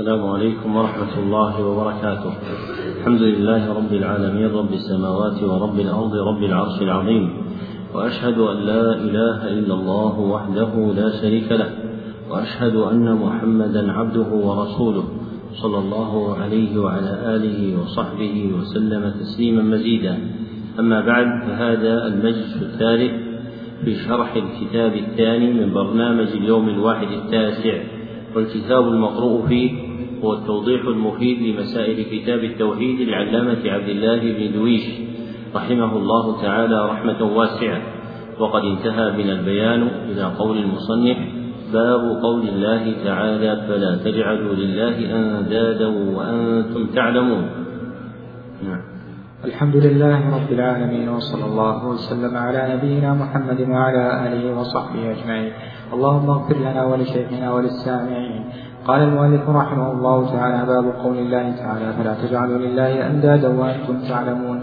السلام عليكم ورحمة الله وبركاته. الحمد لله رب العالمين رب السماوات ورب الأرض رب العرش العظيم. وأشهد أن لا إله إلا الله وحده لا شريك له. وأشهد أن محمدا عبده ورسوله صلى الله عليه وعلى آله وصحبه وسلم تسليما مزيدا. أما بعد فهذا المجلس الثالث في شرح الكتاب الثاني من برنامج اليوم الواحد التاسع والكتاب المقروء فيه هو التوضيح المفيد لمسائل كتاب التوحيد للعلامة عبد الله بن دويش رحمه الله تعالى رحمة واسعة. وقد انتهى بنا البيان إلى قول المصنف باب قول الله تعالى فلا تجعلوا لله أندادا وأنتم تعلمون نعم. الحمد لله رب العالمين وصلى الله وسلم على نبينا محمد وعلى آله وصحبه أجمعين. اللهم اغفر لنا ولشيخنا وللسامعين. قال المؤلف رحمه الله تعالى باب قول الله تعالى فلا تجعلوا لله أندادا وأنتم تعلمون.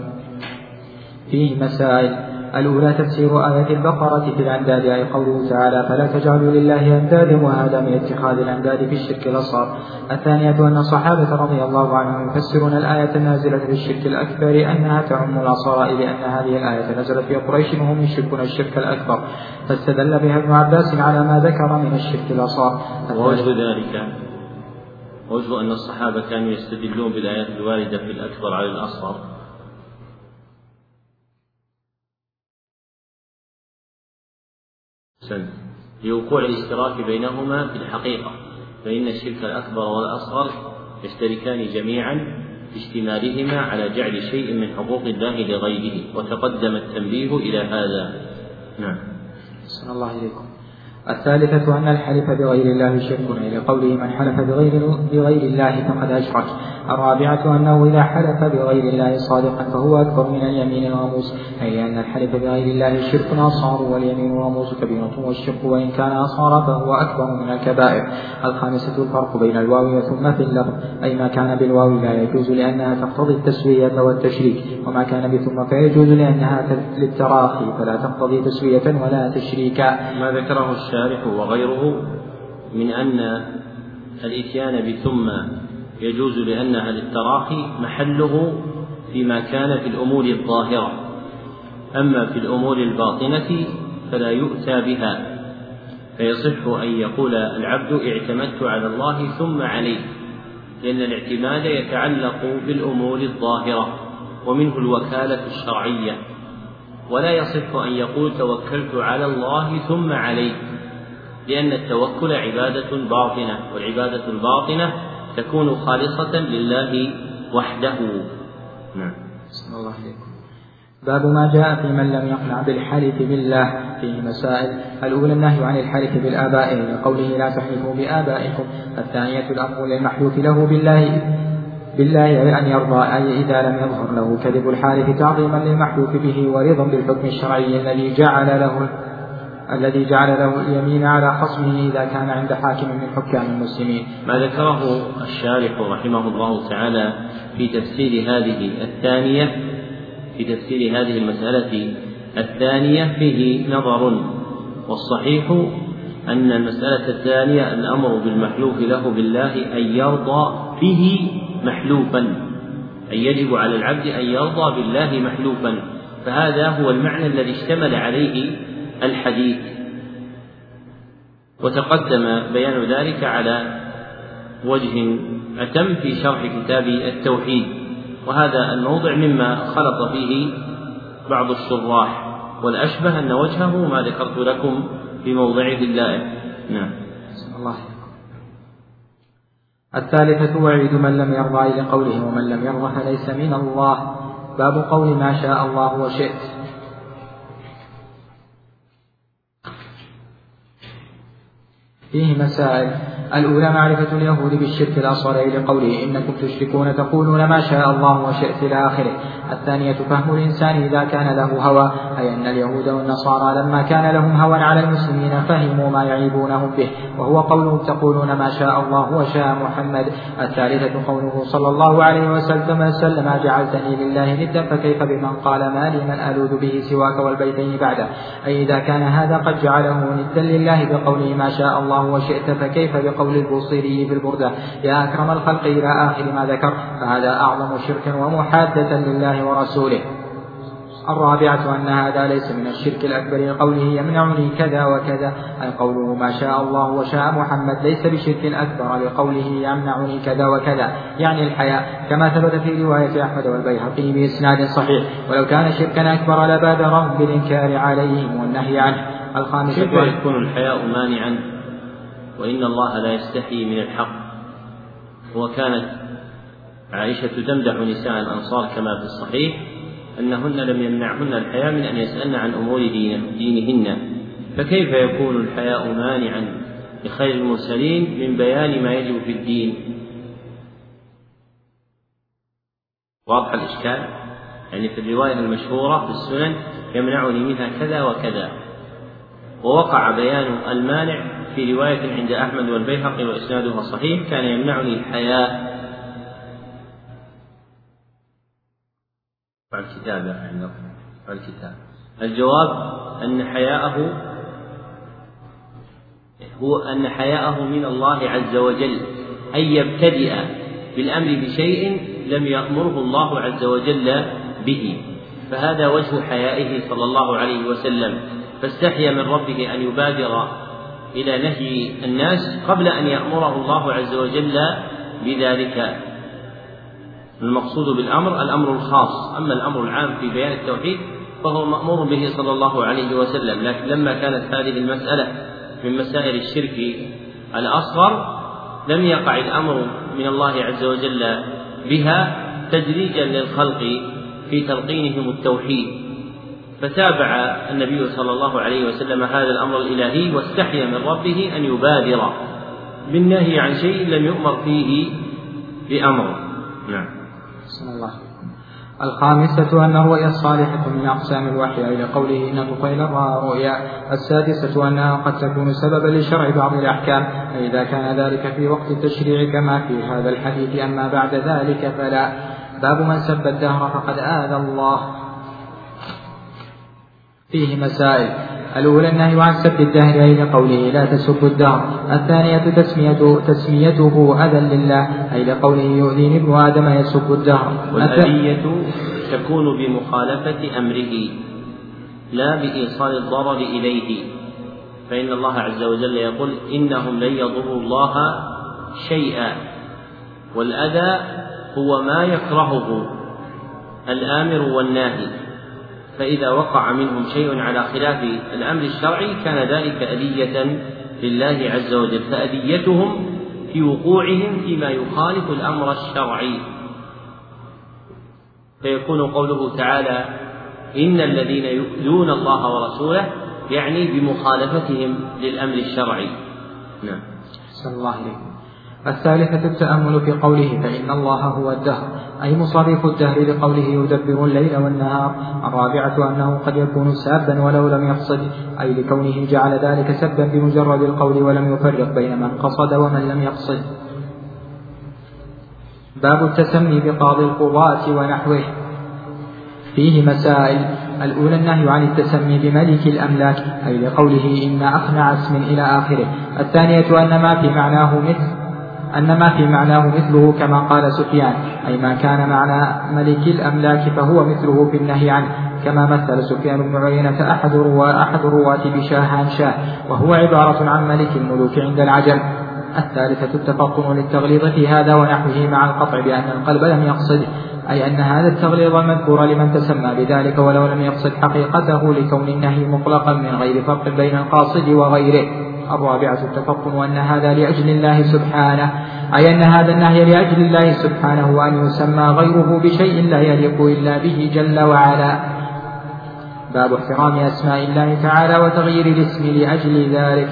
فيه مسائل الأولى تفسير آية البقرة في الأنداد أي قوله تعالى فلا تجعلوا لله أندادا وهذا من اتخاذ الأنداد في الشرك الأصغر. الثانية أن الصحابة رضي الله عنهم يفسرون الآية النازلة في الشرك الأكبر أنها تعم الأصغر لأن هذه الآية نزلت في قريش وهم يشركون الشرك الأكبر فاستدل بها ابن عباس على ما ذكر من الشرك الأصغر. ووجه ذلك وجه أن الصحابة كانوا يستدلون بالآيات الواردة في الأكبر على الأصغر أحسنت لوقوع الاشتراك بينهما في الحقيقة فإن الشرك الأكبر والأصغر يشتركان جميعا في اشتمالهما على جعل شيء من حقوق الله لغيره وتقدم التنبيه إلى هذا. نعم. صلى الله عليكم الثالثة أن الحلف بغير الله شرك إلى قوله من حلف بغير بغير الله فقد أشرك. الرابعة أنه إذا حلف بغير الله صادقا فهو أكبر من اليمين الغموس أي أن الحلف بغير الله شرك أصغر واليمين الغموس كبيرة والشرك وإن كان أصغر فهو أكبر من الكبائر. الخامسة الفرق بين الواو ثم في اللفظ أي ما كان بالواو لا يجوز لأنها تقتضي التسوية والتشريك وما كان بثم فيجوز لأنها للتراخي فلا تقتضي تسوية ولا تشريكا. ما ذكره الشارح وغيره من أن الإتيان بثم يجوز لأنها للتراخي محله فيما كان في الأمور الظاهرة. أما في الأمور الباطنة فلا يؤتى بها فيصح أن يقول العبد اعتمدت على الله ثم عليه لأن الاعتماد يتعلق بالأمور الظاهرة ومنه الوكالة الشرعية. ولا يصح أن يقول توكلت على الله ثم عليه لأن التوكل عبادة باطنة والعبادة الباطنة تكون خالصة لله وحده. نعم. الله عليكم. باب ما جاء في من لم يقنع بالحلف بالله فيه مسائل. الأولى النهي عن الحلف بالآباء. لقوله لا تحلفوا بآبائكم. الثانية الأمر للمحلوف له بالله بالله أن يرضى أي إذا لم يظهر له كذب الحالف تعظيما للمحلوف به ورضا بالحكم الشرعي الذي جعل له الذي جعل له اليمين على خصمه إذا كان عند حاكم من حكام المسلمين. ما ذكره الشارح رحمه الله تعالى في تفسير هذه الثانية في تفسير هذه المسألة الثانية فيه نظر والصحيح أن المسألة الثانية الأمر بالمحلوف له بالله أن يرضى به محلوفا أي يجب على العبد أن يرضى بالله محلوفا فهذا هو المعنى الذي اشتمل عليه الحديث. وتقدم بيان ذلك على وجه أتم في شرح كتاب التوحيد وهذا الموضع مما خلط فيه بعض الشراح والأشبه أن وجهه ما ذكرت لكم في موضعه اللائق نعم. الله الثالثة وعيد من لم يرضى إلى قوله ومن لم يرضى فليس من الله. باب قول ما شاء الله وشئت. فيه مسائل. الأولى معرفة اليهود بالشرك الأصغر لقوله إنكم تشركون تقولون ما شاء الله وشئت إلى آخره. الثانية فهم الإنسان إذا كان له هوى أي أن اليهود والنصارى لما كان لهم هوى على المسلمين فهموا ما يعيبونهم به. وهو قولهم تقولون ما شاء الله وشاء محمد. الثالثة قوله صلى الله عليه وسلم سلم جعلتني لله ندا فكيف بمن قال ما لي من ألوذ به سواك والبيتين بعده؟ أي إذا كان هذا قد جعله ندا لله بقوله ما شاء الله الله وشئت فكيف بقول البوصيري في البردة يا أكرم الخلق إلى آخر ما ذكر فهذا أعظم شرك ومحادة لله ورسوله. الرابعة أن هذا ليس من الشرك الأكبر لقوله يمنعني كذا وكذا. أي قوله ما شاء الله وشاء محمد ليس بشرك أكبر لقوله يمنعني كذا وكذا. يعني الحياء كما ثبت في رواية أحمد والبيهقي بإسناد صحيح. ولو كان شركا أكبر لبادرهم بالإنكار عليهم والنهي عنه. الخامسة كيف يكون الحياء مانعا؟ وإن الله لا يستحي من الحق. وكانت عائشة تمدح نساء الأنصار كما في الصحيح أنهن لم يمنعهن الحياء من أن يسألن عن أمور دينهن. فكيف يكون الحياء مانعا لخير المرسلين من بيان ما يجب في الدين؟ واضح الإشكال؟ يعني في الرواية المشهورة في السنن يمنعني منها كذا وكذا. ووقع بيان المانع في رواية عند أحمد والبيهقي وإسنادها صحيح كان يمنعني الحياء. الكتاب عندكم الكتاب. الجواب أن حياءه هو أن حياءه من الله عز وجل أن يبتدئ بالأمر بشيء لم يأمره الله عز وجل به. فهذا وجه حيائه صلى الله عليه وسلم. فاستحيا من ربه أن يبادر إلى نهي الناس قبل أن يأمره الله عز وجل بذلك. المقصود بالأمر الأمر الخاص. أما الأمر العام في بيان التوحيد فهو مأمور به صلى الله عليه وسلم. لكن لما كانت هذه المسألة من مسائل الشرك الأصغر لم يقع الأمر من الله عز وجل بها تدريجا للخلق في تلقينهم التوحيد. فتابع النبي صلى الله عليه وسلم هذا الأمر الإلهي واستحيا من ربه أن يبادر بالنهي عن شيء لم يؤمر فيه بأمر. نعم. الله. الخامسة أن الرؤيا الصالحة من أقسام الوحي إلى قوله إن طفيل رأى رؤيا السادسة أنها قد تكون سببا لشرع بعض الأحكام فإذا كان ذلك في وقت التشريع كما في هذا الحديث أما بعد ذلك فلا. باب من سب الدهر فقد آذى الله. فيه مسائل. الأولى النهي عن سب الدهر أي لقوله لا تسبوا الدهر. الثانية تسميته, تسميته أذى لله أي لقوله يؤذيني ابن آدم يسب الدهر. والأذية تكون بمخالفة أمره لا بإيصال الضرر إليه. فإن الله عز وجل يقول إنهم لن يضروا الله شيئا. والأذى هو ما يكرهه الآمر والناهي. فإذا وقع منهم شيء على خلاف الأمر الشرعي كان ذلك أذية لله عز وجل فأذيتهم في وقوعهم فيما يخالف الأمر الشرعي. فيكون قوله تعالى إن الذين يؤذون الله ورسوله يعني بمخالفتهم للأمر الشرعي. نعم. صلى الله عليه الثالثة التأمل في قوله فإن الله هو الدهر أي مصرف الدهر لقوله يدبر الليل والنهار الرابعة أنه قد يكون سابا ولو لم يقصد أي لكونه جعل ذلك سبا بمجرد القول ولم يفرق بين من قصد ومن لم يقصد. باب التسمي بقاضي القضاة ونحوه. فيه مسائل الأولى النهي عن التسمي بملك الأملاك أي لقوله إن أقنع اسم إلى آخره. الثانية أن ما في معناه مثل أن ما في معناه مثله كما قال سفيان أي ما كان معنى ملك الأملاك فهو مثله في النهي عنه كما مثل سفيان بن عيينة أحد رواة أحد الرواة بشاه عن شاه وهو عبارة عن ملك الملوك عند العجم. الثالثة التفطن للتغليظ في هذا ونحوه مع القطع بأن القلب لم يقصد أي أن هذا التغليظ المذكور لمن تسمى بذلك ولو لم يقصد حقيقته لكون النهي مطلقا من غير فرق بين القاصد وغيره. الرابعة التفطن وأن هذا لأجل الله سبحانه أي أن هذا النهي لأجل الله سبحانه وأن يسمى غيره بشيء لا يليق إلا به جل وعلا. باب احترام أسماء الله تعالى وتغيير الاسم لأجل ذلك.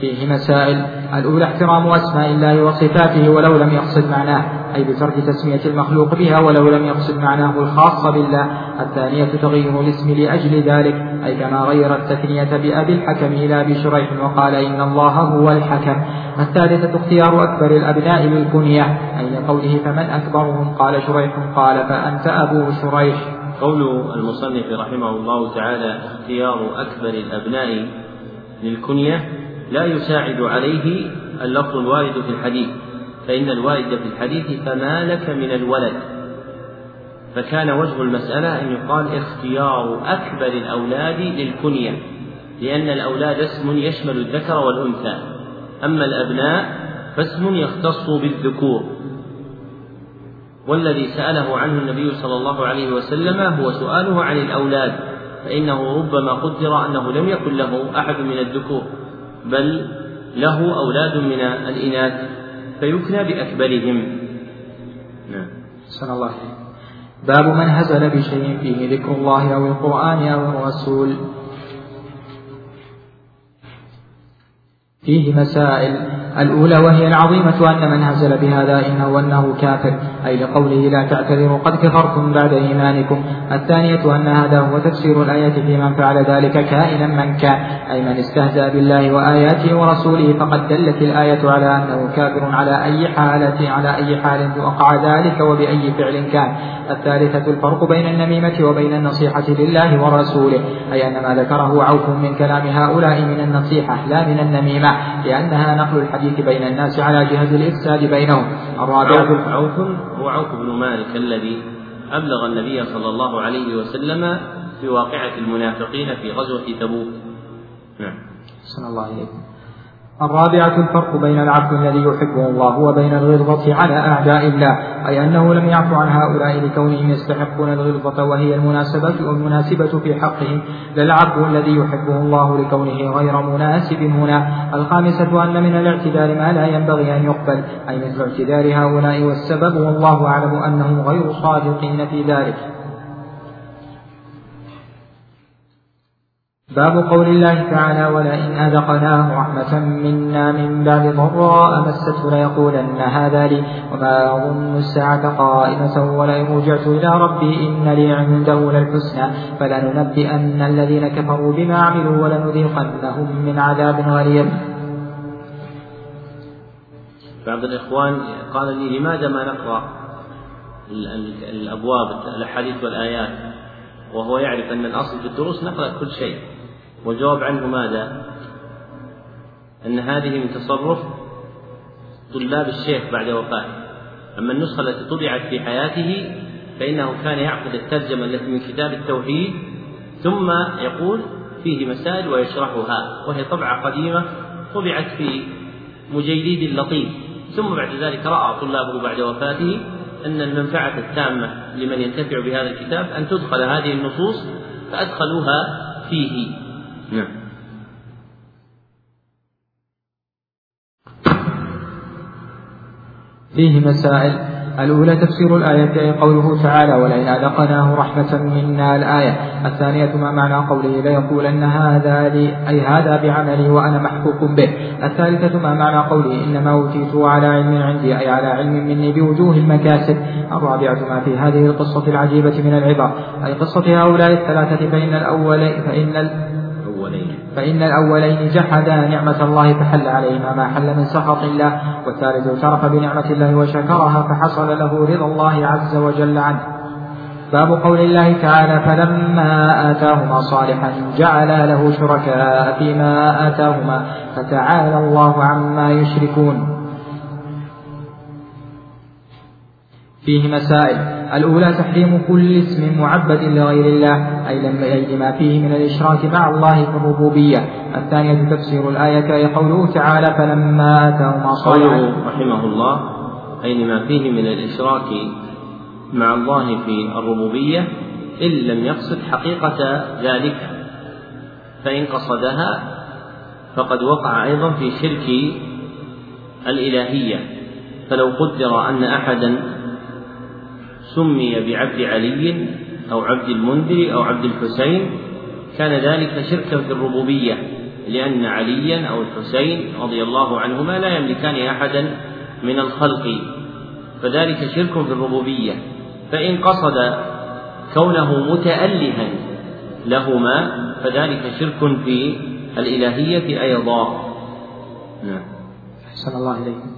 فيه مسائل. الأولى احترام أسماء الله وصفاته ولو لم يقصد معناه. أي بترك تسمية المخلوق بها ولو لم يقصد معناه الخاص بالله الثانية تغيير الاسم لأجل ذلك أي كما غير التثنية بأبي الحكم إلى أبي شريح وقال إن الله هو الحكم. الثالثة اختيار أكبر الأبناء للكنية أي لقوله فمن أكبرهم؟ قال شريح قال فأنت أبو شريح. قول المصنف رحمه الله تعالى اختيار أكبر الأبناء للكنية لا يساعد عليه اللفظ الوارد في الحديث. فإن الوارد في الحديث فما لك من الولد. فكان وجه المسألة أن يقال اختيار أكبر الأولاد للكنية لأن الأولاد اسم يشمل الذكر والأنثى. أما الأبناء فاسم يختص بالذكور. والذي سأله عنه النبي صلى الله عليه وسلم هو سؤاله عن الأولاد فإنه ربما قدر أنه لم يكن له أحد من الذكور بل له أولاد من الإناث. فيكنى بأكبرهم. نعم. صلى الله. باب من هزل بشيء فيه ذكر الله أو القرآن أو الرسول. فيه مسائل. الأولى وهي العظيمة أن من هزل بهذا إنه أنه كافر. أي لقوله لا تعتذروا قد كفرتم بعد إيمانكم. الثانية أن هذا هو تفسير الآية في من فعل ذلك كائنا من كان. أي من استهزأ بالله وآياته ورسوله فقد دلت الآية على أنه كافر على أي حالة على أي حال وقع ذلك وبأي فعل كان. الثالثة الفرق بين النميمة وبين النصيحة لله ورسوله. أي أن ما ذكره عوف من كلام هؤلاء من النصيحة لا من النميمة لأنها نقل الحديث بين الناس على جهة الإفساد بينهم. الرابعة عوف هو عوف بن مالك الذي أبلغ النبي صلى الله عليه وسلم في واقعة المنافقين في غزوة تبوك. نعم. صلى الله عليه الرابعة الفرق بين العبد الذي يحبه الله وبين الغلظة على أعداء الله أي أنه لم يعف عن هؤلاء لكونهم يستحقون الغلظة وهي المناسبة والمناسبة في حقهم للعبد الذي يحبه الله لكونه غير مناسب هنا. الخامسة أن من الاعتذار ما لا ينبغي أن يقبل أي مثل اعتذار هؤلاء والسبب والله أعلم أنهم غير صادقين في ذلك. باب قول الله تعالى ولئن أذقناه رحمة منا من بعد ضراء مسته ليقولن هذا لي وما أظن الساعة قائمة ولئن رجعت إلى ربي إن لي عنده للحسنى فلننبئن الذين كفروا بما عملوا ولنذيقنهم من عذاب غليظ. بعض الإخوان قال لي لماذا ما نقرأ الأبواب الأحاديث والآيات وهو يعرف أن الأصل في الدروس نقرأ كل شيء؟ والجواب عنه ماذا؟ أن هذه من تصرف طلاب الشيخ بعد وفاته. أما النسخة التي طبعت في حياته فإنه كان يعقد الترجمة التي من كتاب التوحيد ثم يقول فيه مسائل ويشرحها وهي طبعة قديمة طبعت في مجيديد لطيف. ثم بعد ذلك رأى طلابه بعد وفاته أن المنفعة التامة لمن ينتفع بهذا الكتاب أن تدخل هذه النصوص فأدخلوها فيه. نعم فيه مسائل. الأولى تفسير الآية قوله تعالى ولئن أذقناه رحمة منا الآية الثانية ما معنى قوله؟ ليقولن هذا لي أي هذا بعملي وأنا محقوق به الثالثة ما معنى قوله؟ إنما أوتيته على علم عندي أي على علم مني بوجوه المكاسب الرابعة ما في هذه القصة العجيبة من العبر أي قصة هؤلاء الثلاثة فإن الأول فإن فإن الأولين جحدا نعمة الله فحل عليهما ما حل من سخط الله والثالث اعترف بنعمة الله وشكرها فحصل له رضا الله عز وجل عنه. باب قول الله تعالى فلما آتاهما صالحا جعلا له شركاء فيما آتاهما فتعالى الله عما يشركون. فيه مسائل الأولى تحريم كل اسم معبد لغير الله أي لما فيه من الإشراك مع الله في الربوبية. الثانية تفسير الآية أي قوله تعالى فلما آتاهما صالحا رحمه الله أي لما فيه من الإشراك مع الله في الربوبية؟ إن لم يقصد حقيقة ذلك فإن قصدها فقد وقع أيضا في شرك الإلهية. فلو قدر أن أحدا سمي بعبد علي أو عبد المنذر أو عبد الحسين كان ذلك شركا في الربوبية لأن عليا أو الحسين رضي الله عنهما لا يملكان أحدا من الخلق فذلك شرك في الربوبية. فإن قصد كونه متألها لهما فذلك شرك في الإلهية أيضا. نعم. أحسن الله إليكم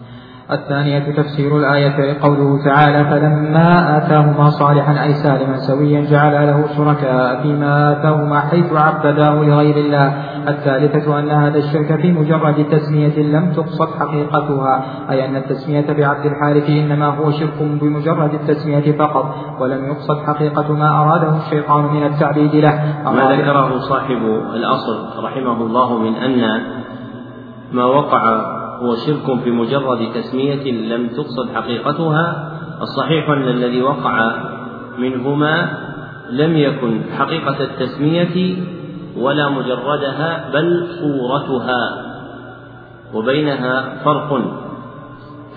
الثانية تفسير الآية قوله تعالى فلما آتاهما صالحا أي سالما سويا جعل له شركاء فيما آتاهما حيث عبداه لغير الله. الثالثة أن هذا الشرك في مجرد تسمية لم تقصد حقيقتها أي أن التسمية بعبد الحارث إنما هو شرك بمجرد التسمية فقط ولم يقصد حقيقة ما أراده الشيطان من التعبيد له. ما ذكره صاحب الأصل رحمه الله من أن ما وقع هو شرك في مجرد تسمية لم تقصد حقيقتها الصحيح أن الذي وقع منهما لم يكن حقيقة التسمية ولا مجردها بل صورتها وبينها فرق.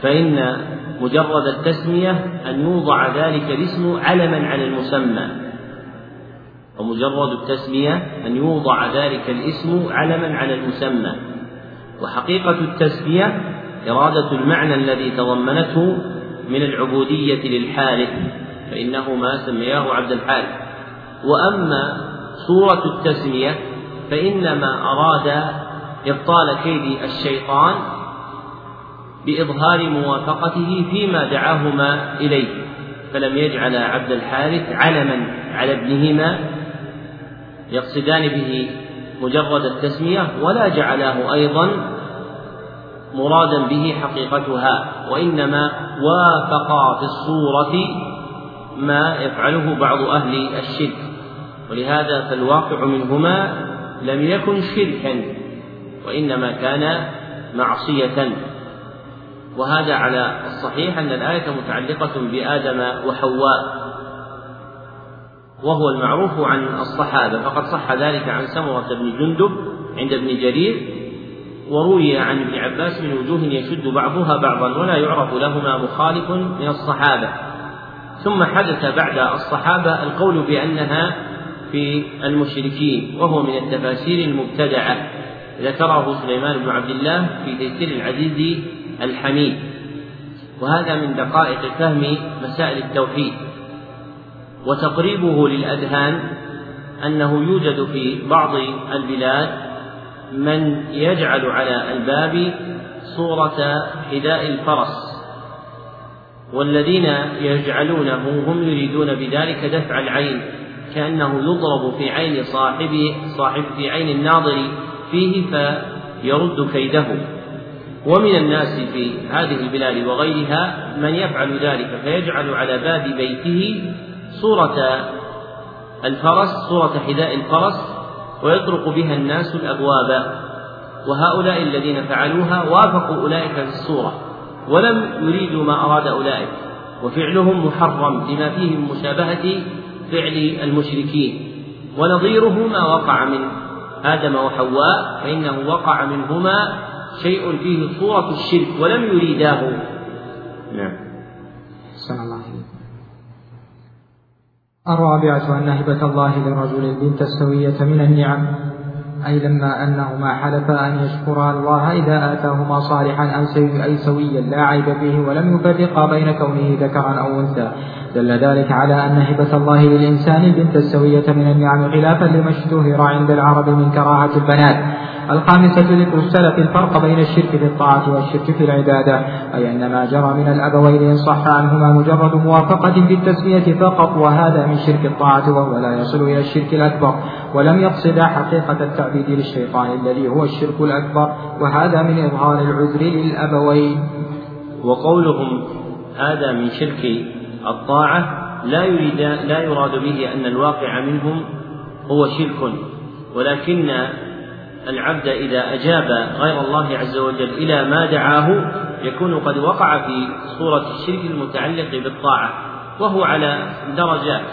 فإن مجرد التسمية أن يوضع ذلك الاسم علما على المسمى ومجرد التسمية أن يوضع ذلك الاسم علما على المسمى. وحقيقة التسمية إرادة المعنى الذي تضمنته من العبودية للحارث فإنه ما سمياه عبد الحارث وأما صورة التسمية فإنما أراد إبطال كيد الشيطان بإظهار موافقته فيما دعاهما إليه. فلم يجعل عبد الحارث علما على ابنهما يقصدان به مجرد التسمية ولا جعلاه أيضا مرادا به حقيقتها وإنما وافقا في الصورة ما يفعله بعض أهل الشرك. ولهذا فالواقع منهما لم يكن شركا وإنما كان معصية. وهذا على الصحيح أن الآية متعلقة بآدم وحواء. وهو المعروف عن الصحابة فقد صح ذلك عن سمرة بن جندب عند ابن جرير وروي عن ابن عباس من وجوه يشد بعضها بعضا ولا يعرف لهما مخالف من الصحابة. ثم حدث بعد الصحابة القول بأنها في المشركين وهو من التفاسير المبتدعة. ذكره سليمان بن عبد الله في تيسير العزيز الحميد. وهذا من دقائق فهم مسائل التوحيد. وتقريبه للأذهان أنه يوجد في بعض البلاد من يجعل على الباب صورة حذاء الفرس والذين يجعلونه هم يريدون بذلك دفع العين كأنه يضرب في عين صاحبه صاحب في عين الناظر فيه فيرد كيده. ومن الناس في هذه البلاد وغيرها من يفعل ذلك فيجعل على باب بيته صورة الفرس صورة حذاء الفرس ويطرق بها الناس الأبواب. وهؤلاء الذين فعلوها وافقوا أولئك في الصورة ولم يريدوا ما أراد أولئك. وفعلهم محرم لما فيه من مشابهة فعل المشركين. ونظيره ما وقع من آدم وحواء فإنه وقع منهما شيء فيه صورة الشرك ولم يريداه. نعم. الرابعة أن هبة الله للرجل البنت السوية من النعم. أي لما أنهما حلفا أن يشكرا الله إذا آتاهما صالحا أي سويا لا عيب فيه ولم يفرقا بين كونه ذكرا أو أنثى. دل ذلك على أن هبة الله للإنسان البنت السوية من النعم خلافا لما اشتهر عند العرب من كراهة البنات. الخامسة ذكر السلف الفرق بين الشرك في الطاعة والشرك في العبادة أي أن ما جرى من الأبوين إن صح عنهما مجرد موافقة بالتسمية فقط وهذا من شرك الطاعة وهو لا يصل إلى الشرك الأكبر. ولم يقصد حقيقة التعبيد للشيطان الذي هو الشرك الأكبر وهذا من إظهار العذر للأبوين. وقولهم هذا من شرك الطاعة لا يريد لا يراد به أن الواقع منهم هو شرك. ولكن العبد إذا أجاب غير الله عز وجل إلى ما دعاه يكون قد وقع في صورة الشرك المتعلق بالطاعة وهو على درجات.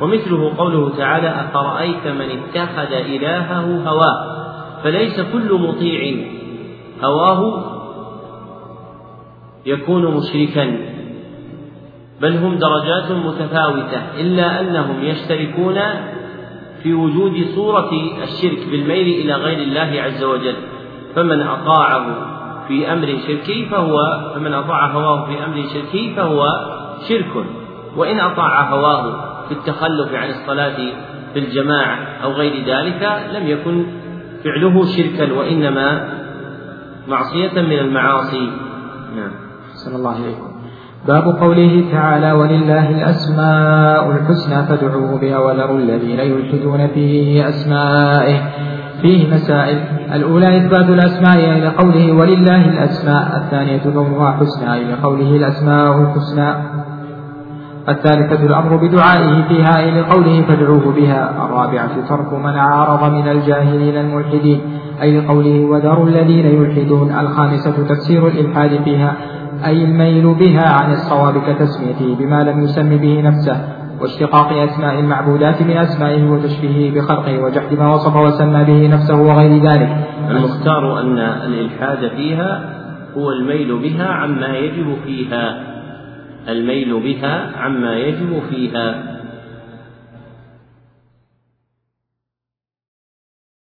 ومثله قوله تعالى أفرأيت من اتخذ إلهه هواه؟ فليس كل مطيع هواه يكون مشركا. بل هم درجات متفاوتة إلا أنهم يشتركون في وجود صورة الشرك بالميل إلى غير الله عز وجل فمن أطاعه في أمر شركي فهو فمن أطاع هواه في أمر شركي فهو شرك وإن أطاع هواه في التخلف عن الصلاة في الجماعة أو غير ذلك لم يكن فعله شركا وإنما معصية من المعاصي. نعم. صلى الله عليكم باب قوله تعالى ولله الأسماء الحسنى فادعوه بها وذروا الذين يلحدون في أسمائه فيه مسائل الأولى إثبات الأسماء إلى قوله ولله الأسماء الثانية كونها حسنى إلى قوله الأسماء الحسنى الثالثة الأمر بدعائه فيها إلى قوله فادعوه بها الرابعة ترك من عارض من الجاهلين الملحدين أي لقوله وذروا الذين يلحدون الخامسة تفسير الإلحاد فيها أي الميل بها عن الصواب كتسميته بما لم يسم به نفسه واشتقاق أسماء المعبودات من أسمائه وتشبيهه بخلقه وجحد ما وصف وسمى به نفسه وغير ذلك. المختار أن الإلحاد فيها هو الميل بها عما يجب فيها. الميل بها عما يجب فيها.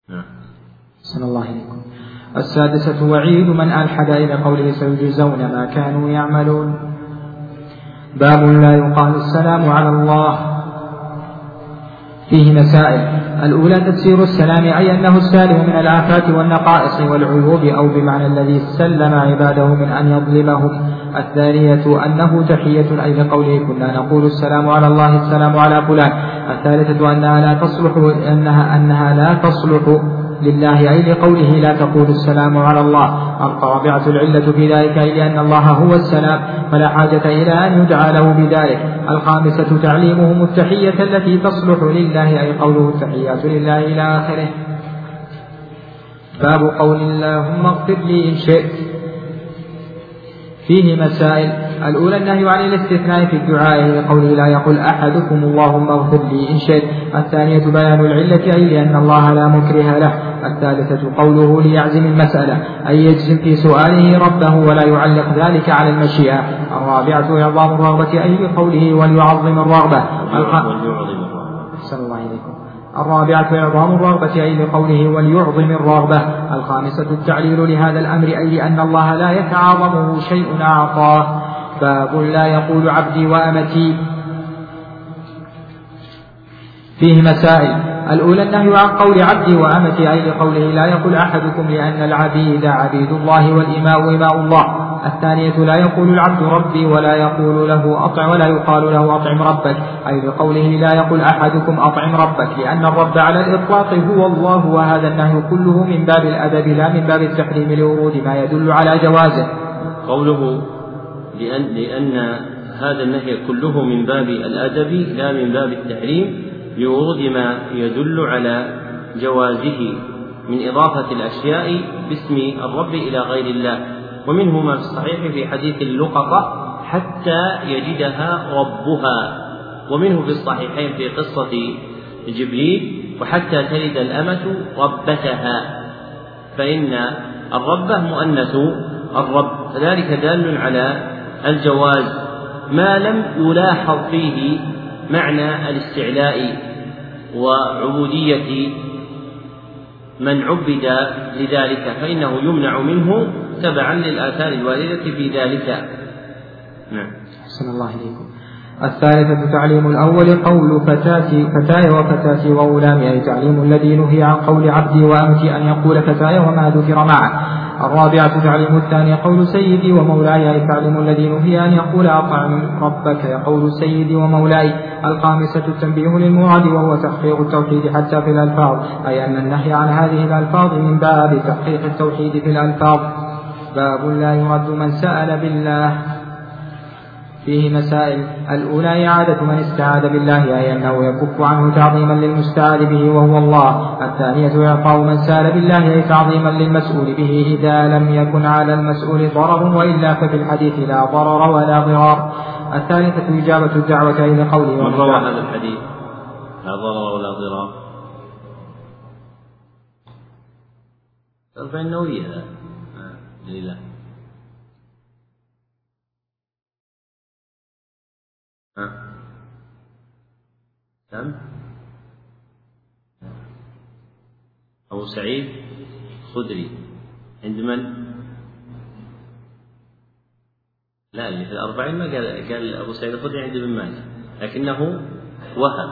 نعم. صلى الله عليكم السادسة وعيد من ألحد إلى قوله سيجزون ما كانوا يعملون. باب لا يقال السلام على الله. فيه مسائل. الأولى تفسير السلام أي أنه السالم من الآفات والنقائص والعيوب أو بمعنى الذي سلم عباده من أن يظلمهم. الثانية أنه تحية أي لقوله كنا نقول السلام على الله السلام على فلان. الثالثة أنها لا تصلح أنها أنها لا تصلح لله أي لقوله لا تقول السلام على الله. الرابعة العلة في ذلك أي لأن الله هو السلام فلا حاجة إلى أن يدعى له بذلك. الخامسة تعليمهم التحية التي تصلح لله أي قوله التحيات لله إلى آخره. باب قول اللهم اغفر لي إن شئت. فيه مسائل. الأولى النهي عن الاستثناء في الدعاء لقوله لا يقول أحدكم اللهم اغفر لي إن شئت. الثانية بيان العلة أي لأن الله لا مكره له. الثالثة قوله ليعزم المسألة أي يجزم في سؤاله ربه ولا يعلق ذلك على المشيئة. الرابعة إعظام الرغبة أي بقوله وليعظم الرغبة. أحسن الله إليكم. الرابعة إعظام الرغبة أي لقوله وليعظم الرغبة. الخامسة التعليل لهذا الأمر أي لأن الله لا يتعاظمه شيء أعطاه باب لا يقول عبدي وأمتي. فيه مسائل. الأولى النهي عن قول عبدي وأمتي أي لقوله لا يقول أحدكم لأن العبيد عبيد الله والإماء إماء الله. الثانية لا يقول العبد ربي ولا يقول له أطع ولا يقال له أطعم ربك. أي لقوله لا يقول أحدكم أطعم ربك. لأن الرب على الإطلاق هو الله وهذا النهي كله من باب الأدب لا من باب التحريم لورود ما يدل على جوازه. قوله لأن, لأن هذا النهي كله من باب الأدب لا من باب التحريم. لورود ما يدل على جوازه من إضافة الأشياء باسم الرب إلى غير الله. ومنه ما في الصحيح في حديث اللقطة حتى يجدها ربها. ومنه في الصحيحين في قصة جبريل وحتى تلد الأمة ربتها. فإن الربة مؤنث الرب فذلك دال على الجواز. ما لم يلاحظ فيه معنى الاستعلاء وعبودية من عبد لذلك فإنه يمنع منه تبعا للآثار الواردة في ذلك. نعم. أحسن الله إليكم. الثالثة تعليم الأول قول فتاتي فتاي وفتاتي وغلامي أي تعليم الذي نهي عن قول عبدي وأمتي أن يقول فتاي وما ذكر معه. الرابعة تعليم الثاني قول سيدي ومولاي أي تعليم الذي نهي أن يقول أطعم ربك يقول سيدي ومولاي. الخامسة التنبيه للمراد وهو تحقيق التوحيد حتى في الألفاظ أي أن النهي عن هذه الألفاظ من باب تحقيق التوحيد في الألفاظ. باب لا يرد من سأل بالله. فيه مسائل. الأولى إعادة من استعاذ بالله أي أنه يكف عنه تعظيما للمستعاذ به وهو الله. الثانية إعطاء من سال بالله أي تعظيما للمسؤول به إذا لم يكن على المسؤول ضرر وإلا ففي الحديث لا ضرر ولا ضرار. الثالثة إجابة الدعوة إلى قوله من روى هذا الحديث لا ضرر ولا ضرار؟ فإنه هذا لله نعم أبو سعيد خدري عند من؟ لا اللي في الأربعين ما قال قال أبو سعيد الخدري عند ابن ماجه. لكنه وهم.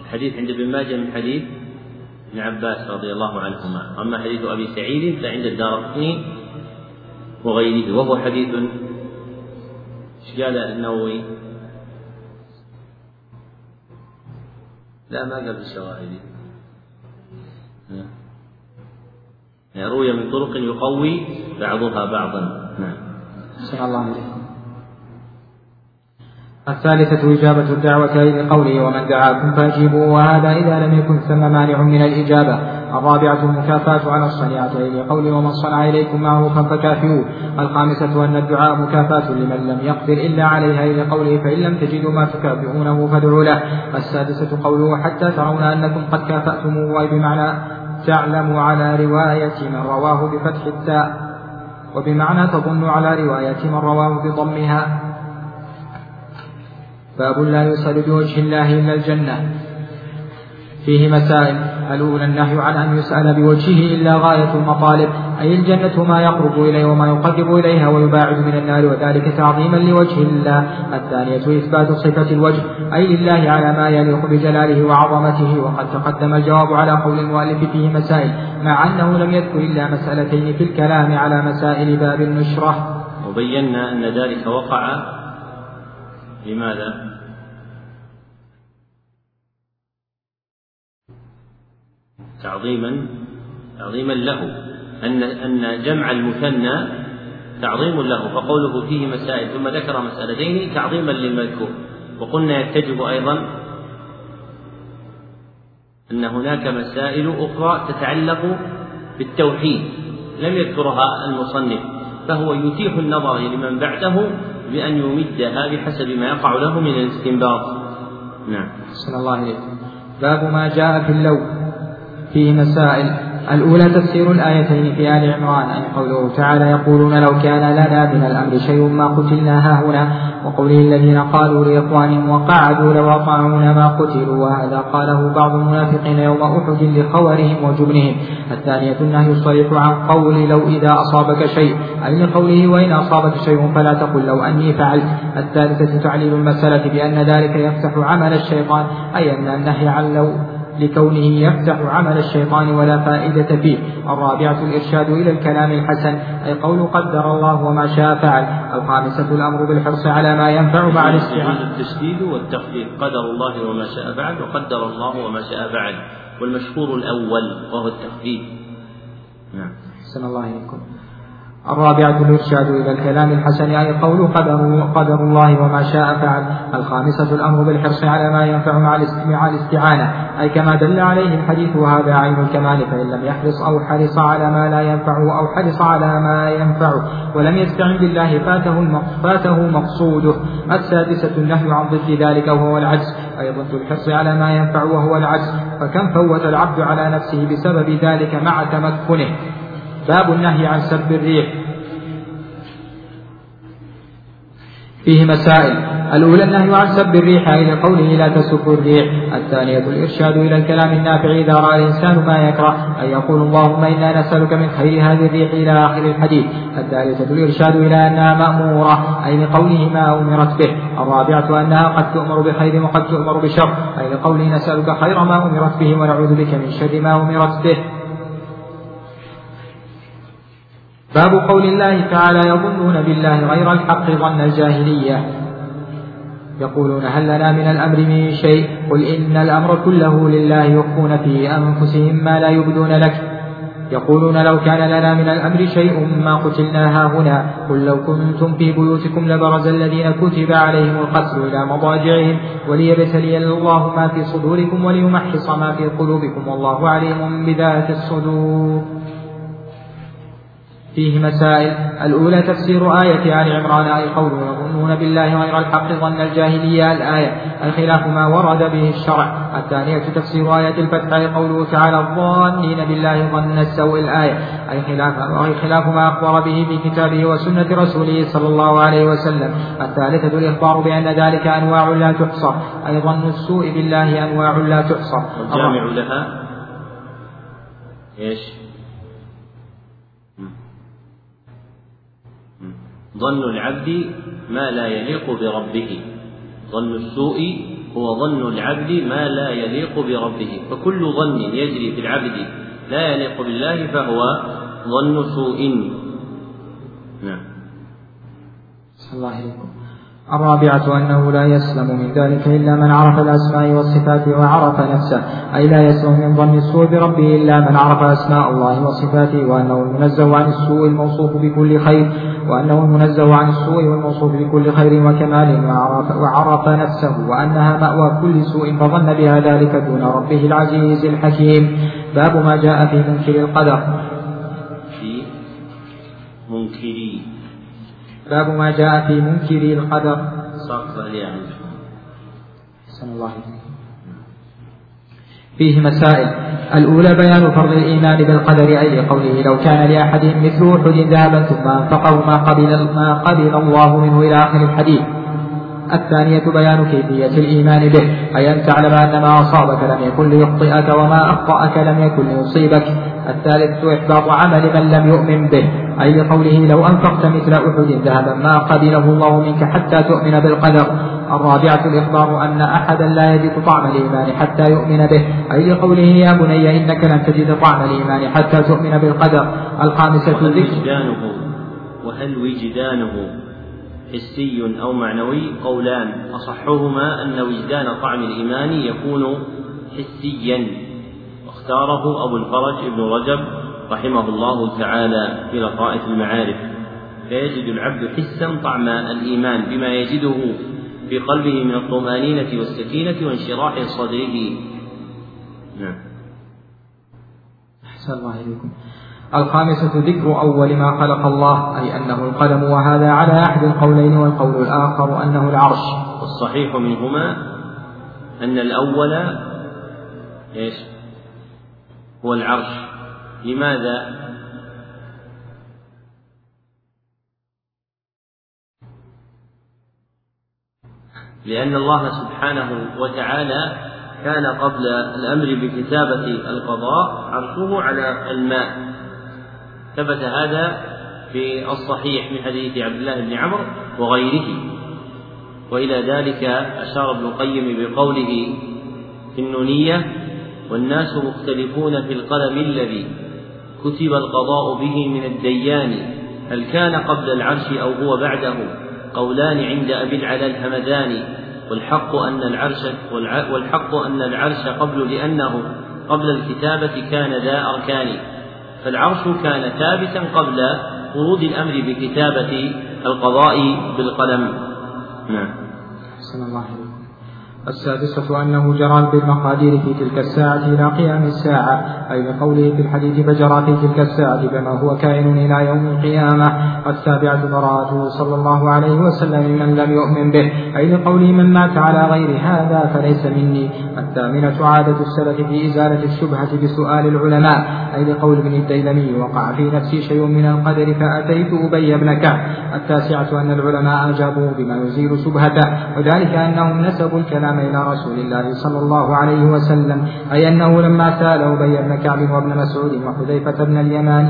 الحديث عند ابن ماجه من حديث ابن عباس رضي الله عنهما. أما حديث أبي سعيد فعند الدار وغيره وهو حديث. إيش قال النووي؟ لا ما قال بالشواهد يعني روي من طرق يقوي بعضها بعضا. نعم. الله عليكم الثالثة إجابة الدعوة لقوله ومن دعاكم فأجيبوا وهذا إذا لم يكن ثم مانع من الإجابة. الرابعة المكافاة على الصنيعة لقوله ومن صنع إليكم معروفا فكافئوه. الخامسة أن الدعاء مكافأة لمن لم يقدر إلا عليها. إلى قوله فإن لم تجدوا ما تكافئونه فادعوا له. السادسة قوله حتى ترون أنكم قد كافأتموه أي بمعنى تعلم على رواية من رواه بفتح التاء. وبمعنى تظن على رواية من رواه بضمها. باب لا يسأل بوجه الله إلا الجنة. فيه مسائل. الأولى النهي عن أن يسأل بوجهه إلا غاية المطالب. أي الجنة ما يقرب إليه وما يقرب إليها ويباعد من النار وذلك تعظيما لوجه الله. الثانية إثبات صفة الوجه أي لله على ما يليق بجلاله وعظمته. وقد تقدم الجواب على قول المؤلف فيه مسائل مع أنه لم يذكر إلا مسألتين في الكلام على مسائل باب النشرة. وبينا أن ذلك وقع. لماذا؟ تعظيما تعظيما له. أن أن جمع المثنى تعظيم له فقوله فيه مسائل ثم ذكر مسألتين تعظيما للمذكور. وقلنا يتجه أيضا أن هناك مسائل أخرى تتعلق بالتوحيد لم يذكرها المصنف فهو يتيح النظر لمن بعده بأن يمدها بحسب ما يقع له من الاستنباط. نعم. صلى الله عليه باب ما جاء في اللوم. فيه مسائل. الأولى تفسير الآيتين في آل عمران أي قوله تعالى يقولون لو كان لنا من الأمر شيء ما قتلنا هنا وقوله الذين قالوا لإخوانهم وقعدوا لو أطاعونا ما قتلوا. وهذا قاله بعض المنافقين يوم أحد لخورهم وجبنهم. الثانية النهي الصريح عن قول لو إذا أصابك شيء أي لقوله وإن أصابك شيء فلا تقل لو أني فعلت. الثالثة تعليل المسألة بأن ذلك يفتح عمل الشيطان أي أن النهي عن لو لكونه يفتح عمل الشيطان ولا فائدة فيه. الرابعة الإرشاد إلى الكلام الحسن أي قول قدر الله وما شاء فعل. الخامسة الأمر بالحرص على ما ينفع مع الاستعانة التشديد والتخفيف قدر الله وما شاء فعل وقدر الله وما شاء فعل. والمشهور الأول وهو التخفيف. نعم. أحسن الله إليكم. الرابعة الإرشاد إلى الكلام الحسن أي قول قدر, قدر الله وما شاء فعل. الخامسة الأمر بالحرص على ما ينفع مع الاستعانة. أي كما دل عليه الحديث وهذا عين الكمال فإن لم يحرص أو حرص على ما لا ينفعه أو حرص على ما ينفعه ولم يستعن بالله فاته فاته مقصوده. السادسة النهي عن ضد ذلك وهو العجز. أي ضد الحرص على ما ينفع وهو العجز. فكم فوت العبد على نفسه بسبب ذلك مع تمكنه؟ باب النهي عن سب الريح. فيه مسائل. الأولى النهي عن سب الريح إلى قوله لا تسبوا الريح. الثانية الإرشاد إلى الكلام النافع إذا رأى الإنسان ما يكره أن يقول اللهم إنا نسألك من خير هذه الريح إلى آخر الحديث. الثالثة الإرشاد إلى أنها مأمورة أي لقوله ما أمرت به. الرابعة أنها قد تؤمر بخير وقد تؤمر بشر أي لقوله نسألك خير ما أمرت به ونعوذ بك من شر ما أمرت به. باب قول الله تعالى يظنون بالله غير الحق ظن الجاهلية. يقولون هل لنا من الأمر من شيء؟ قل إن الأمر كله لله يخفون في أنفسهم ما لا يبدون لك. يقولون لو كان لنا من الأمر شيء ما قتلنا هنا قل لو كنتم في بيوتكم لبرز الذين كتب عليهم القتل إلى مضاجعهم. وليبتلي الله ما في صدوركم وليمحص ما في قلوبكم. والله عليم بذات الصدور. فيه مسائل. الأولى تفسير آية آل عمران أي قوله يظنون بالله غير الحق ظن الجاهلية. الآية أي خلاف ما ورد به الشرع. الثانية تفسير آية الفتح أي قوله تعالى الظانين بالله ظن السوء. الآية أي خلاف أي خلاف ما أخبر به في كتابه وسنة رسوله صلى الله عليه وسلم. الثالثة الإخبار بأن ذلك أنواع لا تحصى أي ظن السوء بالله أنواع لا تحصى. الجامع لها إيش؟ ظن العبد ما لا يليق بربه. ظن السوء هو ظن العبد ما لا يليق بربه. فكل ظن يجري في العبد لا يليق بالله فهو ظن سوء. نعم. الله عليكم الرابعة أنه لا يسلم من ذلك إلا من عرف الأسماء والصفات وعرف نفسه أي لا يسلم من ظن السوء بربه إلا من عرف أسماء الله وصفاته وأنه المنزه عن السوء الموصوف بكل خير وأنه المنزه عن السوء والموصوف بكل خير وكمال وعرف, وعرف نفسه وأنها مأوى كل سوء فظن بها ذلك دون ربه العزيز الحكيم. باب ما جاء في منكر القدر. باب ما جاء في منكر القدر. يعني الله. فيه مسائل. الأولى بيان فرض الإيمان بالقدر أي لقوله لو كان لأحدهم مثل أحد ذهبا ثم أنفقه ما قبل ما قبل الله منه إلى آخر الحديث. الثانية بيان كيفية الإيمان به أي أن تعلم أن ما أصابك لم يكن ليخطئك وما أخطأك لم يكن ليصيبك. الثالثة إحباط عمل من لم يؤمن به. أي لقوله لو أنفقت مثل أحد ذهبا. ما قبله الله منك حتى تؤمن بالقدر. الرابعة الإخبار أن أحدا لا يجد طعم الإيمان حتى يؤمن به. أي لقوله يا بني إنك لن تجد طعم الإيمان حتى تؤمن بالقدر. الخامسة وهل وجدانه وهل وجدانه حسي أو معنوي؟ قولان. أصحهما أن وجدان طعم الإيمان يكون حسيا. واختاره أبو الفرج ابن رجب. رحمه الله تعالى في لطائف المعارف. فيجد العبد حسا طعم الإيمان بما يجده في قلبه من الطمأنينة والسكينة وانشراح صدره. نعم. أحسن الله إليكم. الخامسة ذكر أول ما خلق الله أي أنه القلم وهذا على أحد القولين والقول الآخر أنه العرش. والصحيح منهما أن الأول إيش؟ هو العرش. لماذا؟ لأن الله سبحانه وتعالى كان قبل الأمر بكتابة القضاء عرشه على الماء. ثبت هذا في الصحيح من حديث عبد الله بن عمرو وغيره. وإلى ذلك أشار ابن القيم بقوله في النونية والناس مختلفون في القلم الذي كتب القضاء به من الديان هل كان قبل العرش أو هو بعده؟ قولان عند أبي العلا الهمداني والحق أن العرش والحق أن العرش قبل لأنه قبل الكتابة كان ذا أركان فالعرش كان ثابتا قبل ورود الأمر بكتابة القضاء بالقلم. نعم. الله السادسة أنه جرى بالمقادير في تلك الساعة إلى قيام الساعة أي بقوله في الحديث فجرى في تلك الساعة بما هو كائن إلى يوم القيامة السابعة براءته صلى الله عليه وسلم من لم يؤمن به أي لقوله من مات على غير هذا فليس مني الثامنة عادة السلف في إزالة الشبهة بسؤال العلماء أي لقول ابن الديلمي وقع في نفسي شيء من القدر فأتيت أبي بن كعب التاسعة أن العلماء أجابوه بما يزيل شبهته وذلك أنهم نسبوا الكلام إلى رسول الله صلى الله عليه وسلم أي أنه لما سأل أبي بن كعب وابن مسعود وحذيفة بن اليمان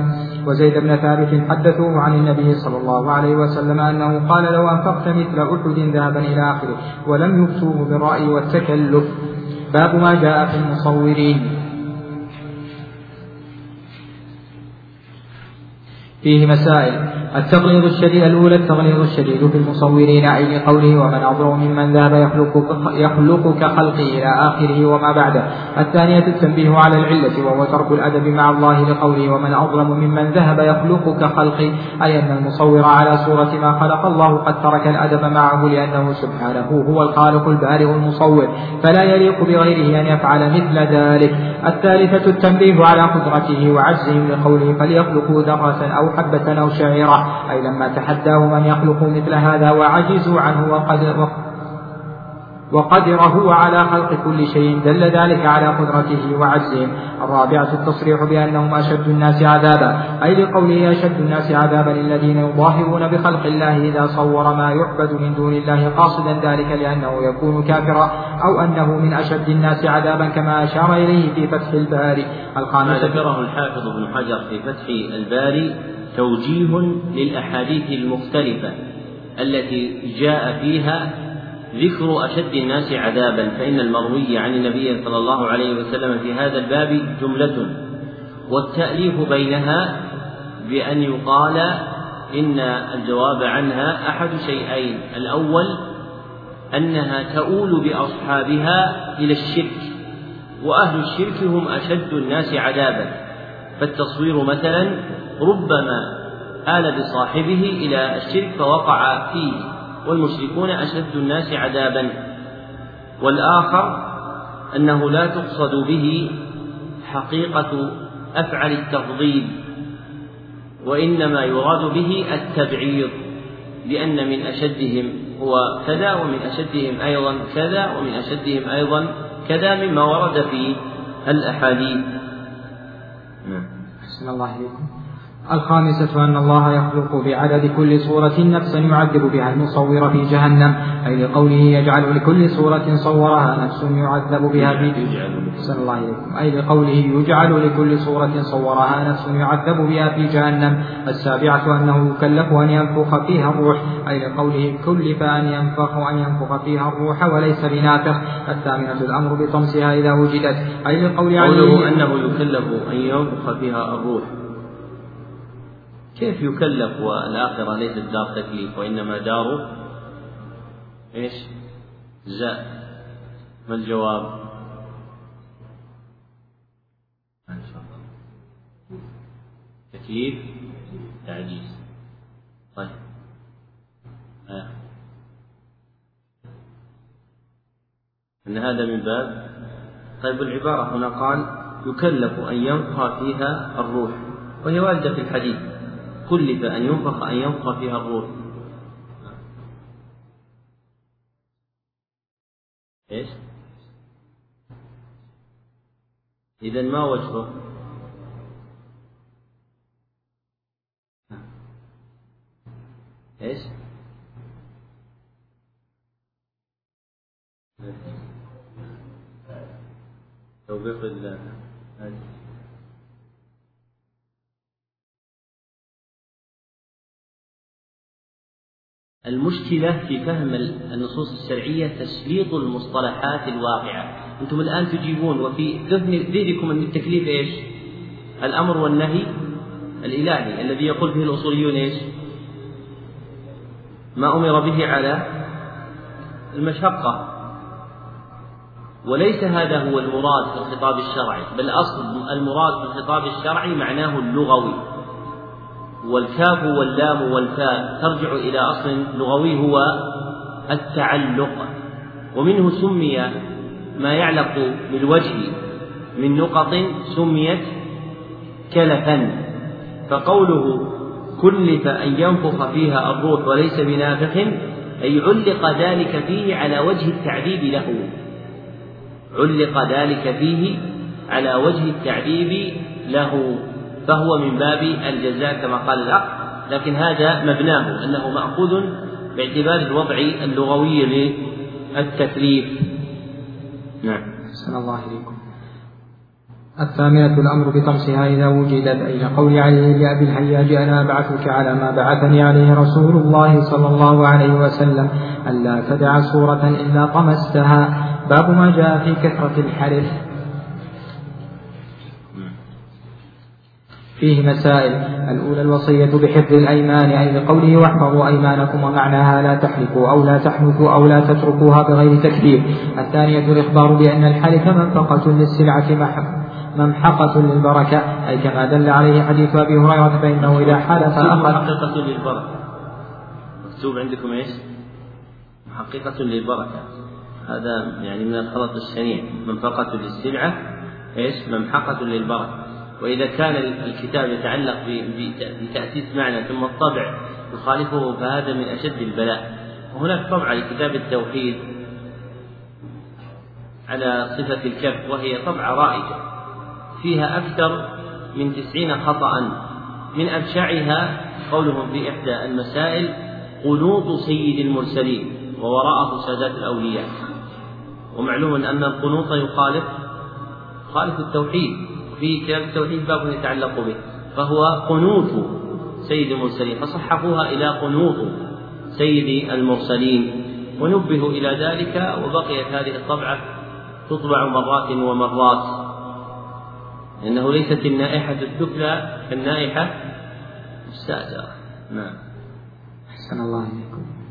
وزيد بن ثابت حدثوه عن النبي صلى الله عليه وسلم أنه قال لو أنفقت مثل أحد ذهبا إلى آخره ولم يفتوه بالرأي والتكلف. باب ما جاء في المصورين. فيه مسائل. التغليظ الشديد الأولى التغليظ الشديد في المصورين أي قوله ومن أظلم ممن ذهب يخلق يخلق كخلقه إلى آخره وما بعده الثانية التنبيه على العلة وهو ترك الأدب مع الله لقوله ومن أظلم ممن ذهب يخلق كخلقه أي أن المصور على صورة ما خلق الله قد ترك الأدب معه لأنه سبحانه هو الخالق البارئ المصور فلا يليق بغيره أن يفعل مثل ذلك. الثالثة التنبيه على قدرته وعجزهم لقوله فليخلقوا ذرة أو حبة أو شعيرة. أي لما تحداه من يخلق مثل هذا وعجزوا عنه وقد وقدر هو على خلق كل شيء دل ذلك على قدرته وعجزهم الرابعة التصريح بأنهم أشد الناس عذابا. أي لقوله أشد الناس عذابا الذين يظاهرون بخلق الله إذا صور ما يعبد من دون الله قاصدا ذلك لأنه يكون كافرا أو أنه من أشد الناس عذابا كما أشار إليه في فتح الباري. الخامسة ذكره الحافظ ابن حجر في فتح الباري توجيه للأحاديث المختلفة التي جاء فيها ذكر أشد الناس عذابا. فإن المروي عن النبي صلى الله عليه وسلم في هذا الباب جملة والتأليف بينها بأن يقال إن الجواب عنها أحد شيئين. الأول أنها تؤول بأصحابها إلى الشرك وأهل الشرك هم أشد الناس عذابا. فالتصوير مثلا ربما آل بصاحبه إلى الشرك فوقع فيه والمشركون أشد الناس عذابا. والآخر أنه لا تقصد به حقيقة أفعل التفضيل وإنما يراد به التبعيض لأن من أشدهم هو كذا ومن أشدهم أيضا كذا ومن أشدهم أيضا كذا مما ورد في الأحاديث. نعم. أحسن الله إليكم. الخامسة أن الله يخلق بعدد كل صورة نفسا يعذب بها المصور في جهنم. أي لقوله يجعل لكل صورة صورها نفس يعذب بها في إليكم. أي لقوله يجعل لكل صورة صورها نفس يعذب بها في جهنم. السابعة أنه يكلف أن ينفخ فيها الروح. أي لقوله كلف أن ينفخ أن ينفخ فيها الروح وليس بنافخ. الثامنة الأمر بطمسها إذا وجدت. أي لقول قوله أنه يكلف أن ينفخ فيها الروح. كيف يكلف والآخرة ليست دار تكليف وإنما دار إيش؟ جزاء. ما الجواب؟ تكليف؟ تعجيز. طيب. آه. أن هذا من باب. طيب العبارة هنا قال يكلف أن ينفخ فيها الروح وهي واردة في الحديث. كلف أن ينفخ أن ينفخ فيها الروح إيش؟ إذا ما وجهه؟ إيش؟ توبيخ الله المشكلة في فهم النصوص الشرعية تسليط المصطلحات الواقعة. أنتم الآن تجيبون وفي ذهنكم أن التكليف إيش؟ الأمر والنهي الإلهي الذي يقول فيه الأصوليون إيش؟ ما أمر به على المشقة. وليس هذا هو المراد في الخطاب الشرعي بل أصل المراد في الخطاب الشرعي معناه اللغوي. والكاف واللام والفاء ترجع إلى أصل لغوي هو التعلق ومنه سمي ما يعلق بالوجه من نقط سميت كلفا فقوله كلف أن ينفخ فيها الروح وليس بنافخ أي علق ذلك فيه على وجه التعذيب له. علق ذلك فيه على وجه التعذيب له. فهو من باب الجزاء كما قال العقل لكن هذا مبناه أنه مأخوذ باعتبار الوضع اللغوي للتكليف. نعم. أحسن الله إليكم. الثامنة الأمر بطمسها إذا وجدت أي قول عليه لأبي الحياج أنا أبعثك على ما بعثني عليه رسول الله صلى الله عليه وسلم ألا تدع صورة إلا طمستها. باب ما جاء في كثرة الحرث فيه مسائل. الأولى الوصية بحفظ الأيمان أي لقوله واحفظوا أيمانكم ومعناها لا تحلفوا أو لا تحنثوا أو لا تتركوها بغير تكبير الثانية الإخبار بأن الحلف منفقة للسلعة ممحقة للبركة أي كما دل عليه حديث أبي هريرة فإنه إذا حلف أخذ محققة للبركة. مكتوب عندكم إيش؟ محققة للبركة. هذا يعني من الخلط الشنيع منفقة للسلعة إيش؟ ممحقة للبركة. وإذا كان الكتاب يتعلق بتأسيس معنى ثم الطبع يخالفه فهذا من أشد البلاء. وهناك طبعة لكتاب التوحيد على صفة الكف وهي طبعة رائجة. فيها أكثر من تسعين خطأ. من أبشعها قولهم في إحدى المسائل قنوط سيد المرسلين ووراءه سادات الأولياء. ومعلوم أن القنوط يخالف يخالف التوحيد. في كتاب التوحيد باب يتعلق به فهو قنوت سيد المرسلين فصحفوها إلى قنوط سيد المرسلين ونبهوا إلى ذلك وبقيت هذه الطبعة تطبع مرات ومرات. لأنه ليست النائحة السفلى كالنائحة السادة نعم. أحسن الله إليكم.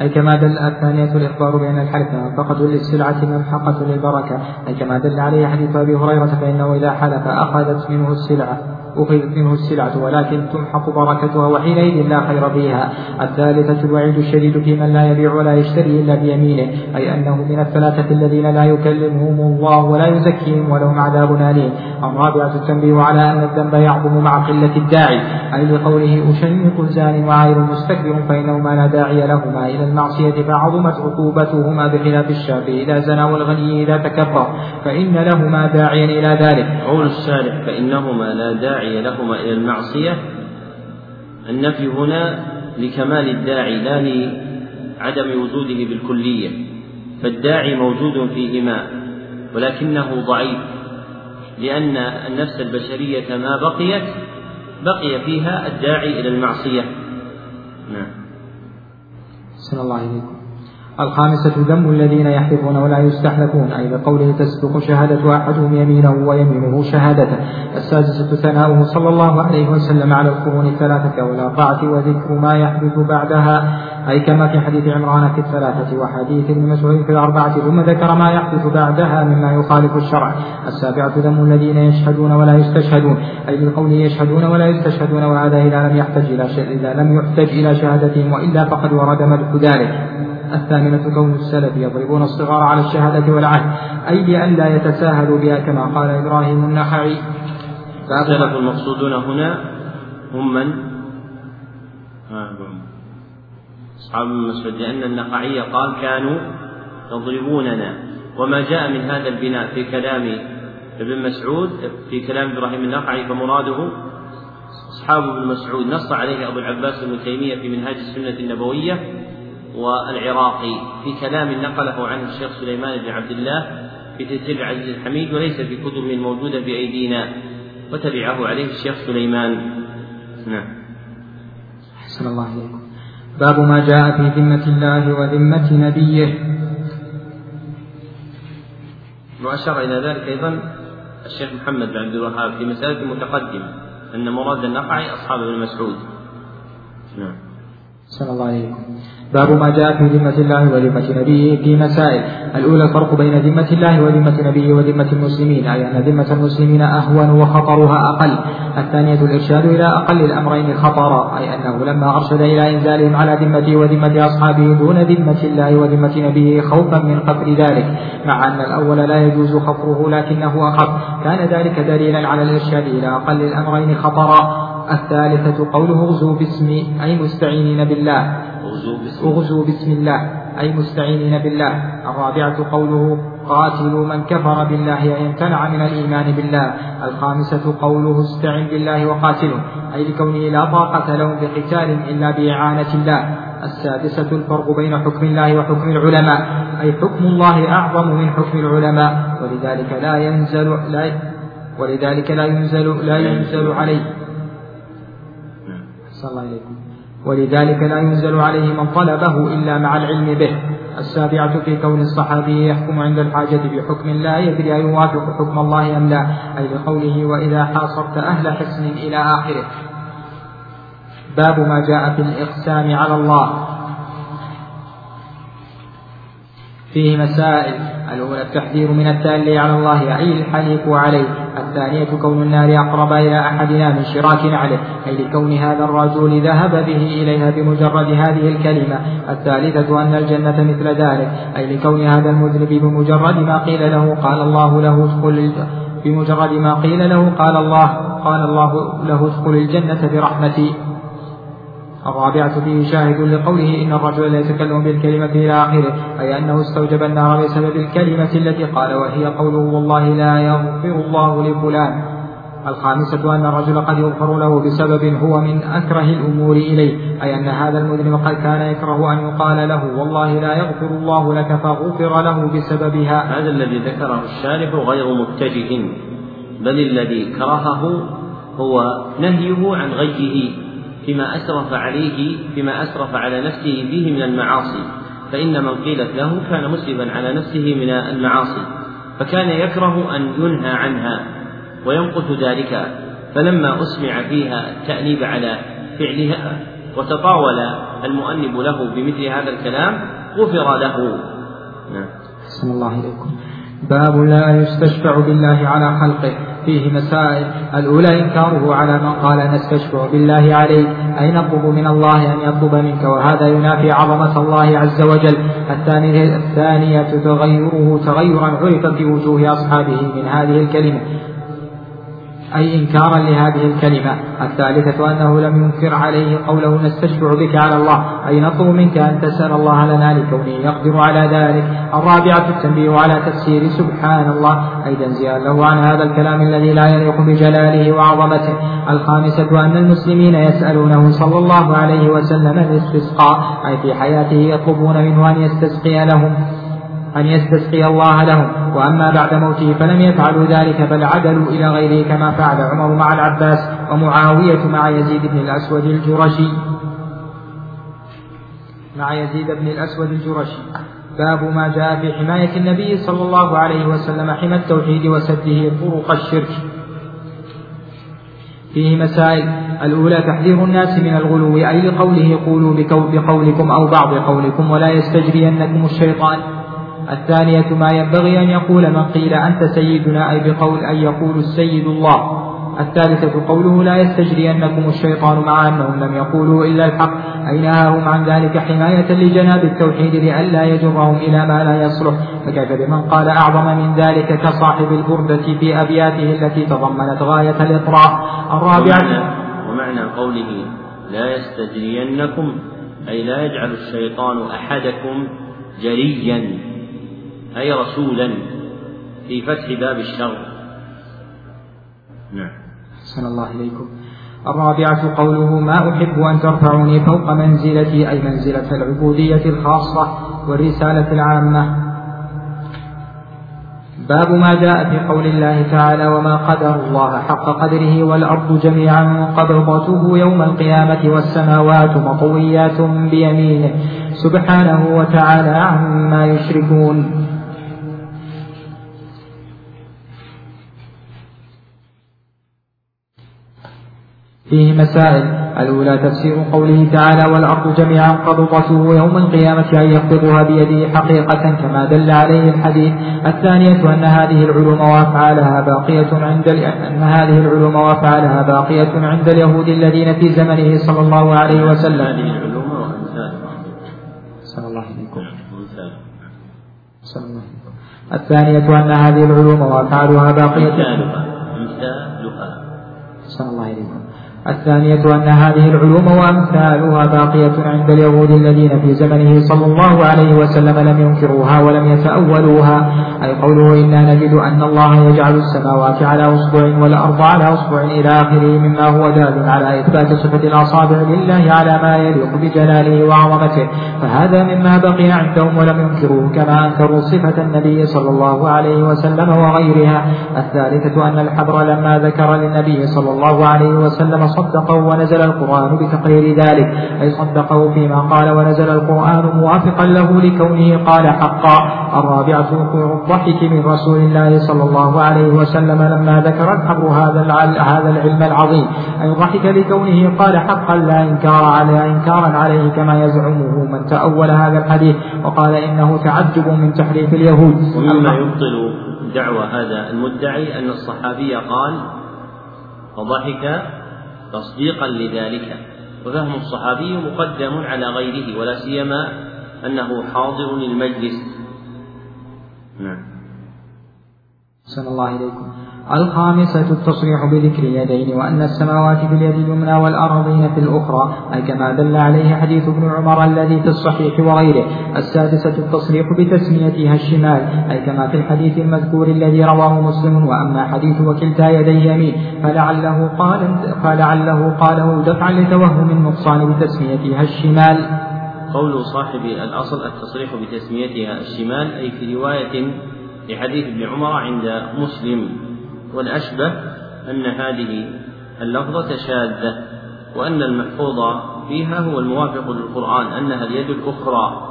أي كما دل الثانية الإخبار بأن الحلف منفقة للسلعة ممحقة للبركة أي كما دل عليه حديث أبي هريرة فإنه إذا حلف أخذت منه السلعة. أخذت منه السلعة ولكن تمحق بركتها وحينئذ لا خير فيها. الثالثة الوعيد الشديد في من لا يبيع ولا يشتري إلا بيمينه أي أنه من الثلاثة الذين لا يكلمهم الله ولا يزكيهم ولهم عذاب أليم. الرابعة التنبيه على أن الذنب يعظم مع قلة الداعي أي لقوله أشنق الزاني وعائر مستكبر فإنهما لا داعي لهما. إلى المعصية فعظمت عقوبتهما بخلاف الشاب إذا زنى والغني إذا تكبر فإن لهما داعيا إلى ذلك. قول الشارح فإنهما لا داعي لهما إلى المعصية. النفي هنا لكمال الداعي لا لعدم وجوده بالكلية فالداعي موجود فيهما ولكنه ضعيف لأن النفس البشرية ما بقيت بقي فيها الداعي إلى المعصية. نعم. الله إليكم. الخامسة ذم الذين يحلفون ولا يستحلفون. أي بقوله تسبق شهادة أحدهم يمينه ويمينه شهادته. السادسة ثناؤه صلى الله عليه وسلم على القرون الثلاثة والأربعة وذكر ما يحدث بعدها. أي كما في حديث عمران في الثلاثة وحديث ابن مسعود في الأربعة ثم ذكر ما يحدث بعدها مما يخالف الشرع. السابعة ذم الذين يشهدون ولا يستشهدون. أي بقوله يشهدون ولا يستشهدون وهذا إذا لم يحتج إلى إذا لم يحتج إلى شهادتهم وإلا فقد ورد مدح ذلك. الثامنة كون السلف يضربون الصغار على الشهادة والعهد أي لئلا يتساهلوا بها كما قال إبراهيم النخعي. السلف المقصودون هنا هم من؟ أصحاب المسجد لأن النخعي قال كانوا يضربوننا. وما جاء من هذا البناء في كلام ابن مسعود في كلام إبراهيم النخعي فمراده أصحاب ابن مسعود. نص عليه أبو العباس ابن تيمية في منهاج السنة النبوية والعراقي في كلام نقله عنه الشيخ سليمان بن عبد الله في تيسير العزيز الحميد وليس في كتب موجودة بأيدينا وتبعه عليه الشيخ سليمان. نعم. أحسن الله إليكم. باب ما جاء في ذمة الله وذمة نبيه. وأشار إلى ذلك أيضا الشيخ محمد بن عبد الوهاب في مسألة متقدمة أن مراد النقعي أصحاب ابن مسعود. نعم. صلى الله عليه باب ما جاء في ذمة الله وذمة نبيه في مسائل. الأولى الفرق بين ذمة الله وذمة نبيه وذمة المسلمين أي أن ذمة المسلمين أهون وخطرها أقل. الثانية الإرشاد إلى أقل الأمرين خطرا أي أنه لما أرشد إلى إنزالهم على ذمته وذمة أصحابه دون ذمة الله وذمة نبيه خوفا من قتل ذلك مع أن الأول لا يجوز خفره لكنه أخف كان ذلك دليلا على الإرشاد إلى أقل الأمرين خطرا. الثالثة قوله اغزوا باسمي أي مستعينين بالله. اغزوا بسم الله أي مستعينين بالله. الرابعة قوله قاتلوا من كفر بالله أي امتنع من الإيمان بالله. الخامسة قوله استعن بالله وقاتله أي لكونه لا طاقة لهم بقتال إلا بإعانة الله. السادسة الفرق بين حكم الله وحكم العلماء أي حكم الله أعظم من حكم العلماء. ولذلك لا ينزل لا ولذلك لا ينزل لا ينزل عليه. صلى الله عليكم ولذلك لا ينزل عليه من طلبه إلا مع العلم به. السابعة في كون الصحابي يحكم عند الحاجة بحكم لا يدري أيوافق حكم الله أم لا أي بقوله وإذا حاصرت أهل حسن إلى آخره. باب ما جاء في الإقسام على الله. فيه مسائل. الأولى التحذير من التألي على الله أي الحليف عليه. الثانية كون النار أقرب إلى أحدنا من شراك نعله. أي لكون هذا الرجل ذهب به إليها بمجرد هذه الكلمة. الثالثة أن الجنة مثل ذلك. أي لكون هذا المذنب بمجرد ما قيل له قال الله له ادخل بمجرد ما قيل له قال الله قال الله له ادخل الجنة برحمتي. الرابعة فيه شاهد لقوله إن الرجل لا يتكلم بالكلمة إلى آخره أي أنه استوجب النار بسبب الكلمة التي قال وهي قوله والله لا يغفر الله لفلان. الخامسة أن الرجل قد يغفر له بسبب هو من أكره الأمور إليه أي أن هذا المذنب قد كان يكره أن يقال له والله لا يغفر الله لك فغفر له بسببها. هذا الذي ذكره الشارح غير متجه بل الذي كرهه هو نهيه عن غيه. فيما أسرف عليه فيما أسرف على نفسه فيه من المعاصي فإن من قيلت له كان مسرفا على نفسه من المعاصي فكان يكره أن ينهى عنها ويمقت ذلك فلما أسمع فيها التأنيب على فعلها وتطاول المؤنب له بمثل هذا الكلام غفر له. نعم. الله إليكم. باب لا يستشفع بالله على خلقه. فيه مسائل. الأولى إنكاره على من قال نستشفع بالله عليه أي نطلب من الله أن يطلب منك؟ وهذا ينافي عظمة الله عز وجل. الثانية, الثانية تغيره تغيرا عرف في وجوه أصحابه من هذه الكلمة. أي إنكارا لهذه الكلمة. الثالثة أنه لم ينكر عليه قوله نستشفع بك على الله أي نطلب منك أن تسأل الله لنا لكونه يقدر على ذلك. الرابعة التنبيه على تفسير سبحان الله أي تنزيها له عن هذا الكلام الذي لا يليق بجلاله وعظمته. الخامسة أن المسلمين يسألونه صلى الله عليه وسلم الاستسقاء أي في حياته يطلبون منه أن يستسقي لهم. أن يستسقي الله لهم. وأما بعد موته فلم يفعلوا ذلك بل عدلوا إلى غيره كما فعل عمر مع العباس ومعاوية مع يزيد بن الأسود الجرشي. مع يزيد بن الأسود الجرشي. باب ما جاء في حماية النبي صلى الله عليه وسلم حمى التوحيد وسده طرق الشرك. فيه مسائل. الأولى تحذير الناس من الغلو. أي لقوله قولوا بقولكم أو بعض قولكم ولا يستجرينكم الشيطان. الثانية ما ينبغي أن يقول من قيل أنت سيدنا أي بقول أن يقول السيد الله. الثالثة قوله لا يستجرينكم الشيطان مع أنهم لم يقولوا إلا الحق. أي نهاهم عن ذلك حماية لجناب التوحيد لئلا يجرهم إلى ما لا يصلح. فكيف بمن قال أعظم من ذلك كصاحب البردة في أبياته التي تضمنت غاية الإطراء الرابعة ومعنى, قوله لا يستجرينكم أي لا يجعل الشيطان أحدكم جريا. أي رسولا في فتح باب الشر. نعم. أحسن الله إليكم. الرابعة قوله ما أحب أن ترفعوني فوق منزلتي أي منزلة العبودية الخاصة والرسالة العامة. باب ما جاء في قول الله تعالى وما قدر الله حق قدره والأرض جميعا قبضته يوم القيامة والسماوات مطويات بيمينه سبحانه وتعالى عما يشركون. فيه مسائل. الأولى تفسير قوله تعالى والأرض جميعا قبضته يوم القيامة أن يقبضها بيده حقيقة كما دل عليه الحديث. الثانية أن هذه العلوم وأفعالها باقية عند أن هذه العلوم وأفعالها باقية عند اليهود الذين في زمنه صلى الله عليه وسلم. هذه العلوم الله عليكم الثانية أن هذه العلوم وأفعالها باقية الثانية أن هذه العلوم وأمثالها باقية عند اليهود الذين في زمنه صلى الله عليه وسلم لم ينكروها ولم يتأولوها. أي قوله إنا نجد أن الله يجعل السماوات على أصبع والأرض على أصبع إلى آخره مما هو دال على إثبات صفة الأصابع لله على ما يليق بجلاله وعظمته. فهذا مما بقي عندهم ولم ينكروه كما أنكروا صفة النبي صلى الله عليه وسلم وغيرها. الثالثة أن الحبر لما ذكر للنبي صلى الله عليه وسلم صدقه ونزل القرآن بتقرير ذلك أي صدقه فيما قال ونزل القرآن موافقا له لكونه قال حقا. الرابعة وقوع الضحك من رسول الله صلى الله عليه وسلم لما ذكر الحبر هذا هذا العلم العظيم. أي ضحك لكونه قال حقا لا إنكار على إنكارا عليه كما يزعمه من تأول هذا الحديث وقال إنه تعجب من تحريف اليهود. ومما يبطل دعوى هذا المدعي أن الصحابي قال فضحك تصديقا لذلك. وفهم الصحابي مقدم على غيره ولا سيما أنه حاضر المجلس. نعم. صلى الله إليكم. الخامسة التصريح بذكر اليدين وأن السماوات في اليد اليمنى والأرضين في الأخرى أي كما دل عليه حديث ابن عمر الذي في الصحيح وغيره. السادسة التصريح بتسميتها الشمال أي كما في الحديث المذكور الذي رواه مسلم وأما حديث وكلتا يدي يمين فلعله قال فلعله قاله دفعا لتوهم النقصان بتسميتها الشمال. قول صاحب الأصل التصريح بتسميتها الشمال أي في رواية لحديث ابن عمر عند مسلم. والأشبه أن هذه اللفظة شاذة وأن المحفوظ فيها هو الموافق للقرآن أنها اليد الأخرى.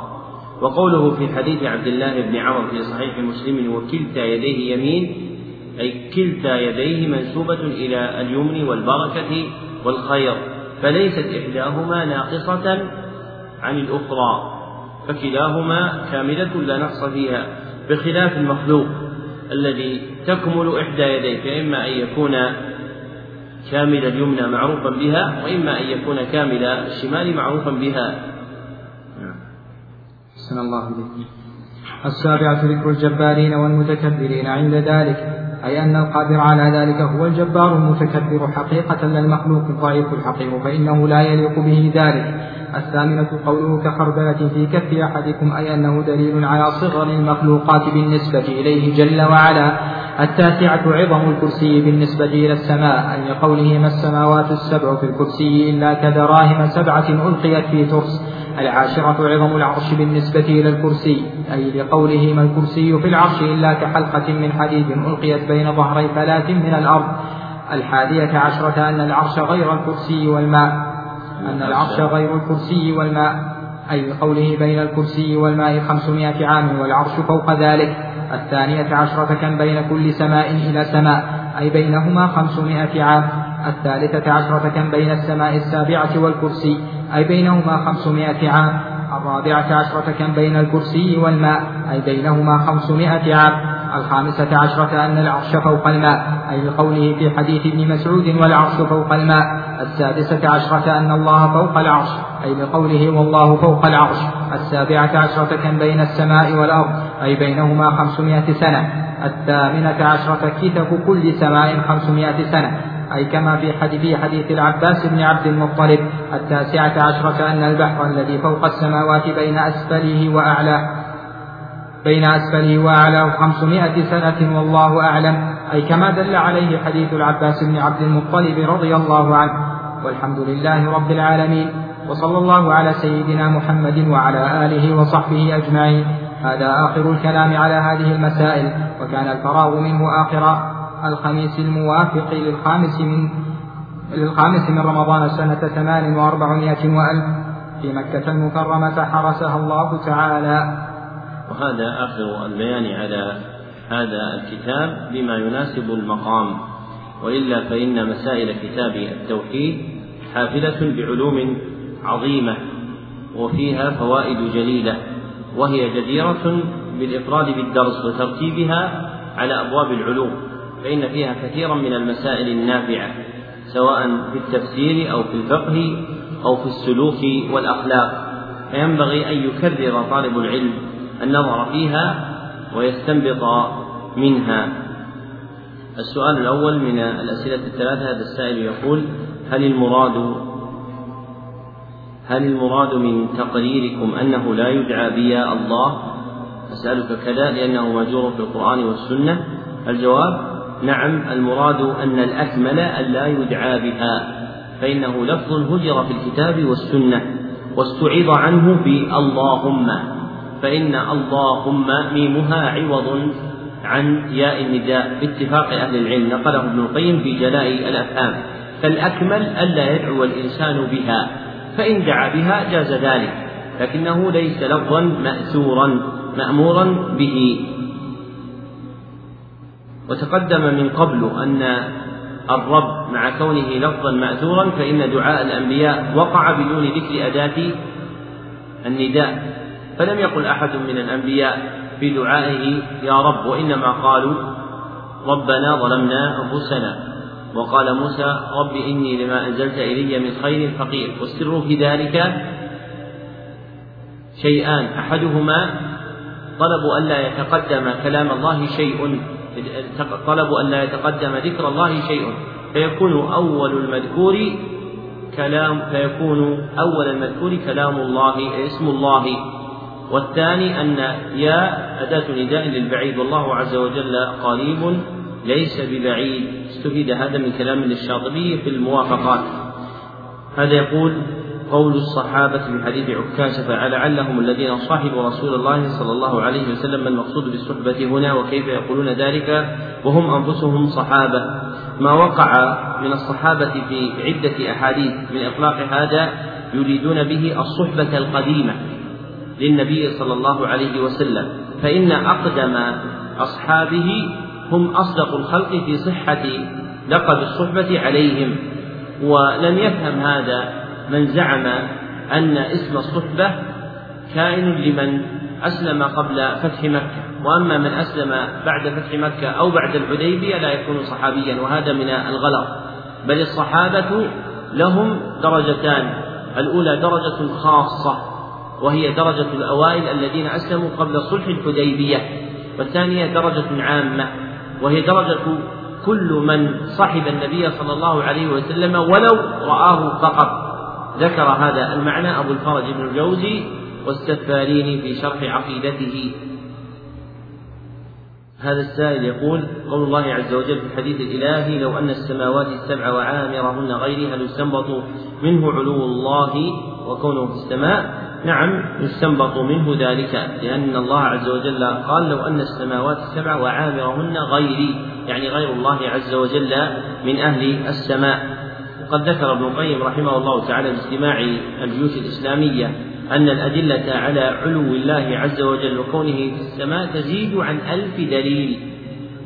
وقوله في حديث عبد الله بن عمر في صحيح مسلم وكلتا يديه يمين أي كلتا يديه منسوبة إلى اليمن والبركة والخير فليست إحداهما ناقصة عن الأخرى فكلاهما كاملة لا نقص فيها بخلاف المخلوق. الذي تكمل إحدى يديه فإما أن يكون كامل اليمنى معروفا بها وإما أن يكون كامل الشمال معروفا بها. أحسن الله إليك. السابعة ذكر الجبارين والمتكبرين عند ذلك. أي أن القادر على ذلك هو الجبار المتكبر حقيقة لا المخلوق الضعيف الحقير فإنه لا يليق به ذلك. الثامنة قوله كخردلة في كف أحدكم أي أنه دليل على صغر المخلوقات بالنسبة إليه جل وعلا. التاسعة عظم الكرسي بالنسبة إلى السماء أي قوله ما السماوات السبع في الكرسي إلا كدراهم سبعة ألقيت في ترس. العاشرة عظم العرش بالنسبة إلى الكرسي أي لقوله ما الكرسي في العرش إلا كحلقة من حديد ألقيت بين ظهري فلاة من الأرض. الحادية عشرة أن العرش غير الكرسي والماء. أن العرش غير الكرسي والماء أي قوله بين الكرسي والماء خمسمائة عام والعرش فوق ذلك. الثانية عشرة كم بين كل سماء إلى سماء أي بينهما خمسمائة عام. الثالثة عشرة كم بين السماء السابعة والكرسي أي بينهما خمسمائة عام. الرابعة عشرة كم بين الكرسي والماء؟ أي بينهما خمسمائة عام. الخامسة عشرة أن العرش فوق الماء. أي لقوله في حديث ابن مسعود والعرش فوق الماء. السادسة عشرة أن الله فوق العرش. أي لقوله والله فوق العرش. السابعة عشرة كم بين السماء والأرض؟ أي بينهما خمسمائة سنة. الثامنة عشرة كتف كل سماء خمسمائة سنة. أي كما في حديث حديث العباس بن عبد المطلب التاسعة عشرة أن البحر الذي فوق السماوات بين أسفله وأعلاه بين أسفله وأعلاه خمسمائة سنة والله أعلم. أي كما دل عليه حديث العباس بن عبد المطلب رضي الله عنه. والحمد لله رب العالمين. وصلى الله على سيدنا محمد وعلى آله وصحبه أجمعين. هذا آخر الكلام على هذه المسائل. وكان الفراغ منه آخر الخميس الموافق للخامس من للخامس من رمضان سنة ثمان وأربعمائة وألف. في مكة المكرمة حرسها الله تعالى. وهذا آخر البيان على هذا الكتاب بما يناسب المقام. وإلا فإن مسائل كتاب التوحيد حافلة بعلوم عظيمة وفيها فوائد جليلة وهي جديرة بالإفراد بالدرس وترتيبها على أبواب العلوم. فإن فيها كثيرا من المسائل النافعة سواء في التفسير أو في الفقه أو في السلوك والأخلاق. فينبغي أن يكرر طالب العلم النظر فيها ويستنبط منها. السؤال الأول من الأسئلة الثلاثة هذا السائل يقول هل المراد هل المراد من تقريركم أنه لا يدعى بيا الله؟ أسألك كذا لأنه مجور في القرآن والسنة. الجواب نعم المراد أن الأكمل أن لا يدعى بها فإنه لفظ هجر في الكتاب والسنة واستعيض عنه باللهم فإن اللهم ميمها عوض عن ياء النداء باتفاق أهل العلم نقله ابن القيم في جلاء الأفهام فالأكمل ألا يدعو الإنسان بها فإن دعا بها جاز ذلك لكنه ليس لفظا مأثورا مأمورا به. وتقدم من قبل أن الرب مع كونه لفظا مأثورا فإن دعاء الأنبياء وقع بدون ذكر أداة النداء. فلم يقل أحد من الأنبياء في دعائه يا رب وإنما قالوا ربنا ظلمنا أنفسنا. وقال موسى رب إني لما أنزلت إلي من خير فقير. والسر في ذلك شيئان. أحدهما طلب ألا يتقدم كلام الله شيء. طلب ألا يتقدم ذكر الله شيء فيكون أول المذكور كلام فيكون أول المذكور كلام الله اسم الله. والثاني أن يا أداة نداء للبعيد والله عز وجل قريب ليس ببعيد. استفيد هذا من كلام للشاطبي في الموافقات. هذا يقول قول الصحابة في حديث عكاشة فلعلهم الذين صاحبوا رسول الله صلى الله عليه وسلم ما المقصود بالصحبة هنا وكيف يقولون ذلك؟ وهم أنفسهم صحابة. ما وقع من الصحابة في عدة أحاديث من إطلاق هذا يريدون به الصحبة القديمة للنبي صلى الله عليه وسلم. فإن أقدم أصحابه هم أصدق الخلق في صحة لقب الصحبة عليهم. ولم يفهم هذا من زعم أن اسم الصحبة كائن لمن أسلم قبل فتح مكة. وأما من أسلم بعد فتح مكة أو بعد الحديبية لا يكون صحابيا وهذا من الغلط. بل الصحابة لهم درجتان. الأولى درجة خاصة وهي درجة الأوائل الذين أسلموا قبل صلح الحديبية. والثانية درجة عامة وهي درجة كل من صحب النبي صلى الله عليه وسلم ولو رآه فقط. ذكر هذا المعنى أبو الفرج بن الجوزي والسفارين في شرح عقيدته. هذا السائل يقول قول الله عز وجل في الحديث الإلهي لو أن السماوات السبع وعامرهن غيري هل يستنبط منه علو الله وكونه في السماء. نعم يستنبط منه ذلك لأن الله عز وجل قال لو أن السماوات السبع وعامرهن غيري يعني غير الله عز وجل من أهل السماء. وقد ذكر ابن القيم رحمه الله تعالى باجتماع الجيوش الإسلامية أن الأدلة على علو الله عز وجل وكونه في السماء تزيد عن ألف دليل.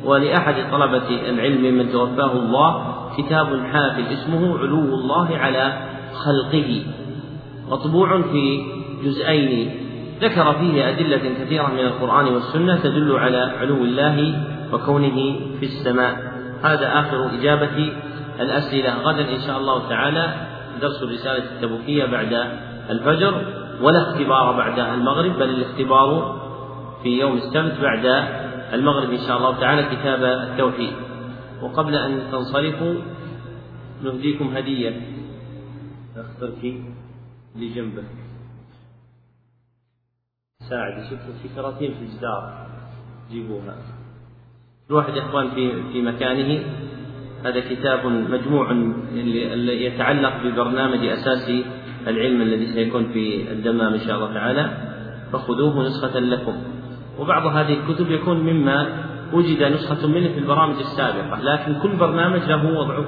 ولأحد طلبة العلم من توفاه الله كتاب حافل اسمه علو الله على خلقه. مطبوع في جزئين. ذكر فيه أدلة كثيرة من القرآن والسنة تدل على علو الله وكونه في السماء. هذا آخر إجابة الأسئلة. غدا إن شاء الله تعالى درس الرسالة التبوكية بعد الفجر ولا اختبار بعد المغرب بل الاختبار في يوم السبت بعد المغرب إن شاء الله تعالى. كتاب التوحيد. وقبل أن تنصرفوا نهديكم هدية. أخترك لجنبك. ساعد شوفوا في كراتين في الجدار. جيبوها. الواحد يا إخوان في في مكانه. هذا كتاب مجموع يتعلق ببرنامج أساسي العلم الذي سيكون في الدمام إن شاء الله تعالى فخذوه نسخة لكم. وبعض هذه الكتب يكون مما وجد نسخة منه في البرامج السابقة لكن كل برنامج له وضعه.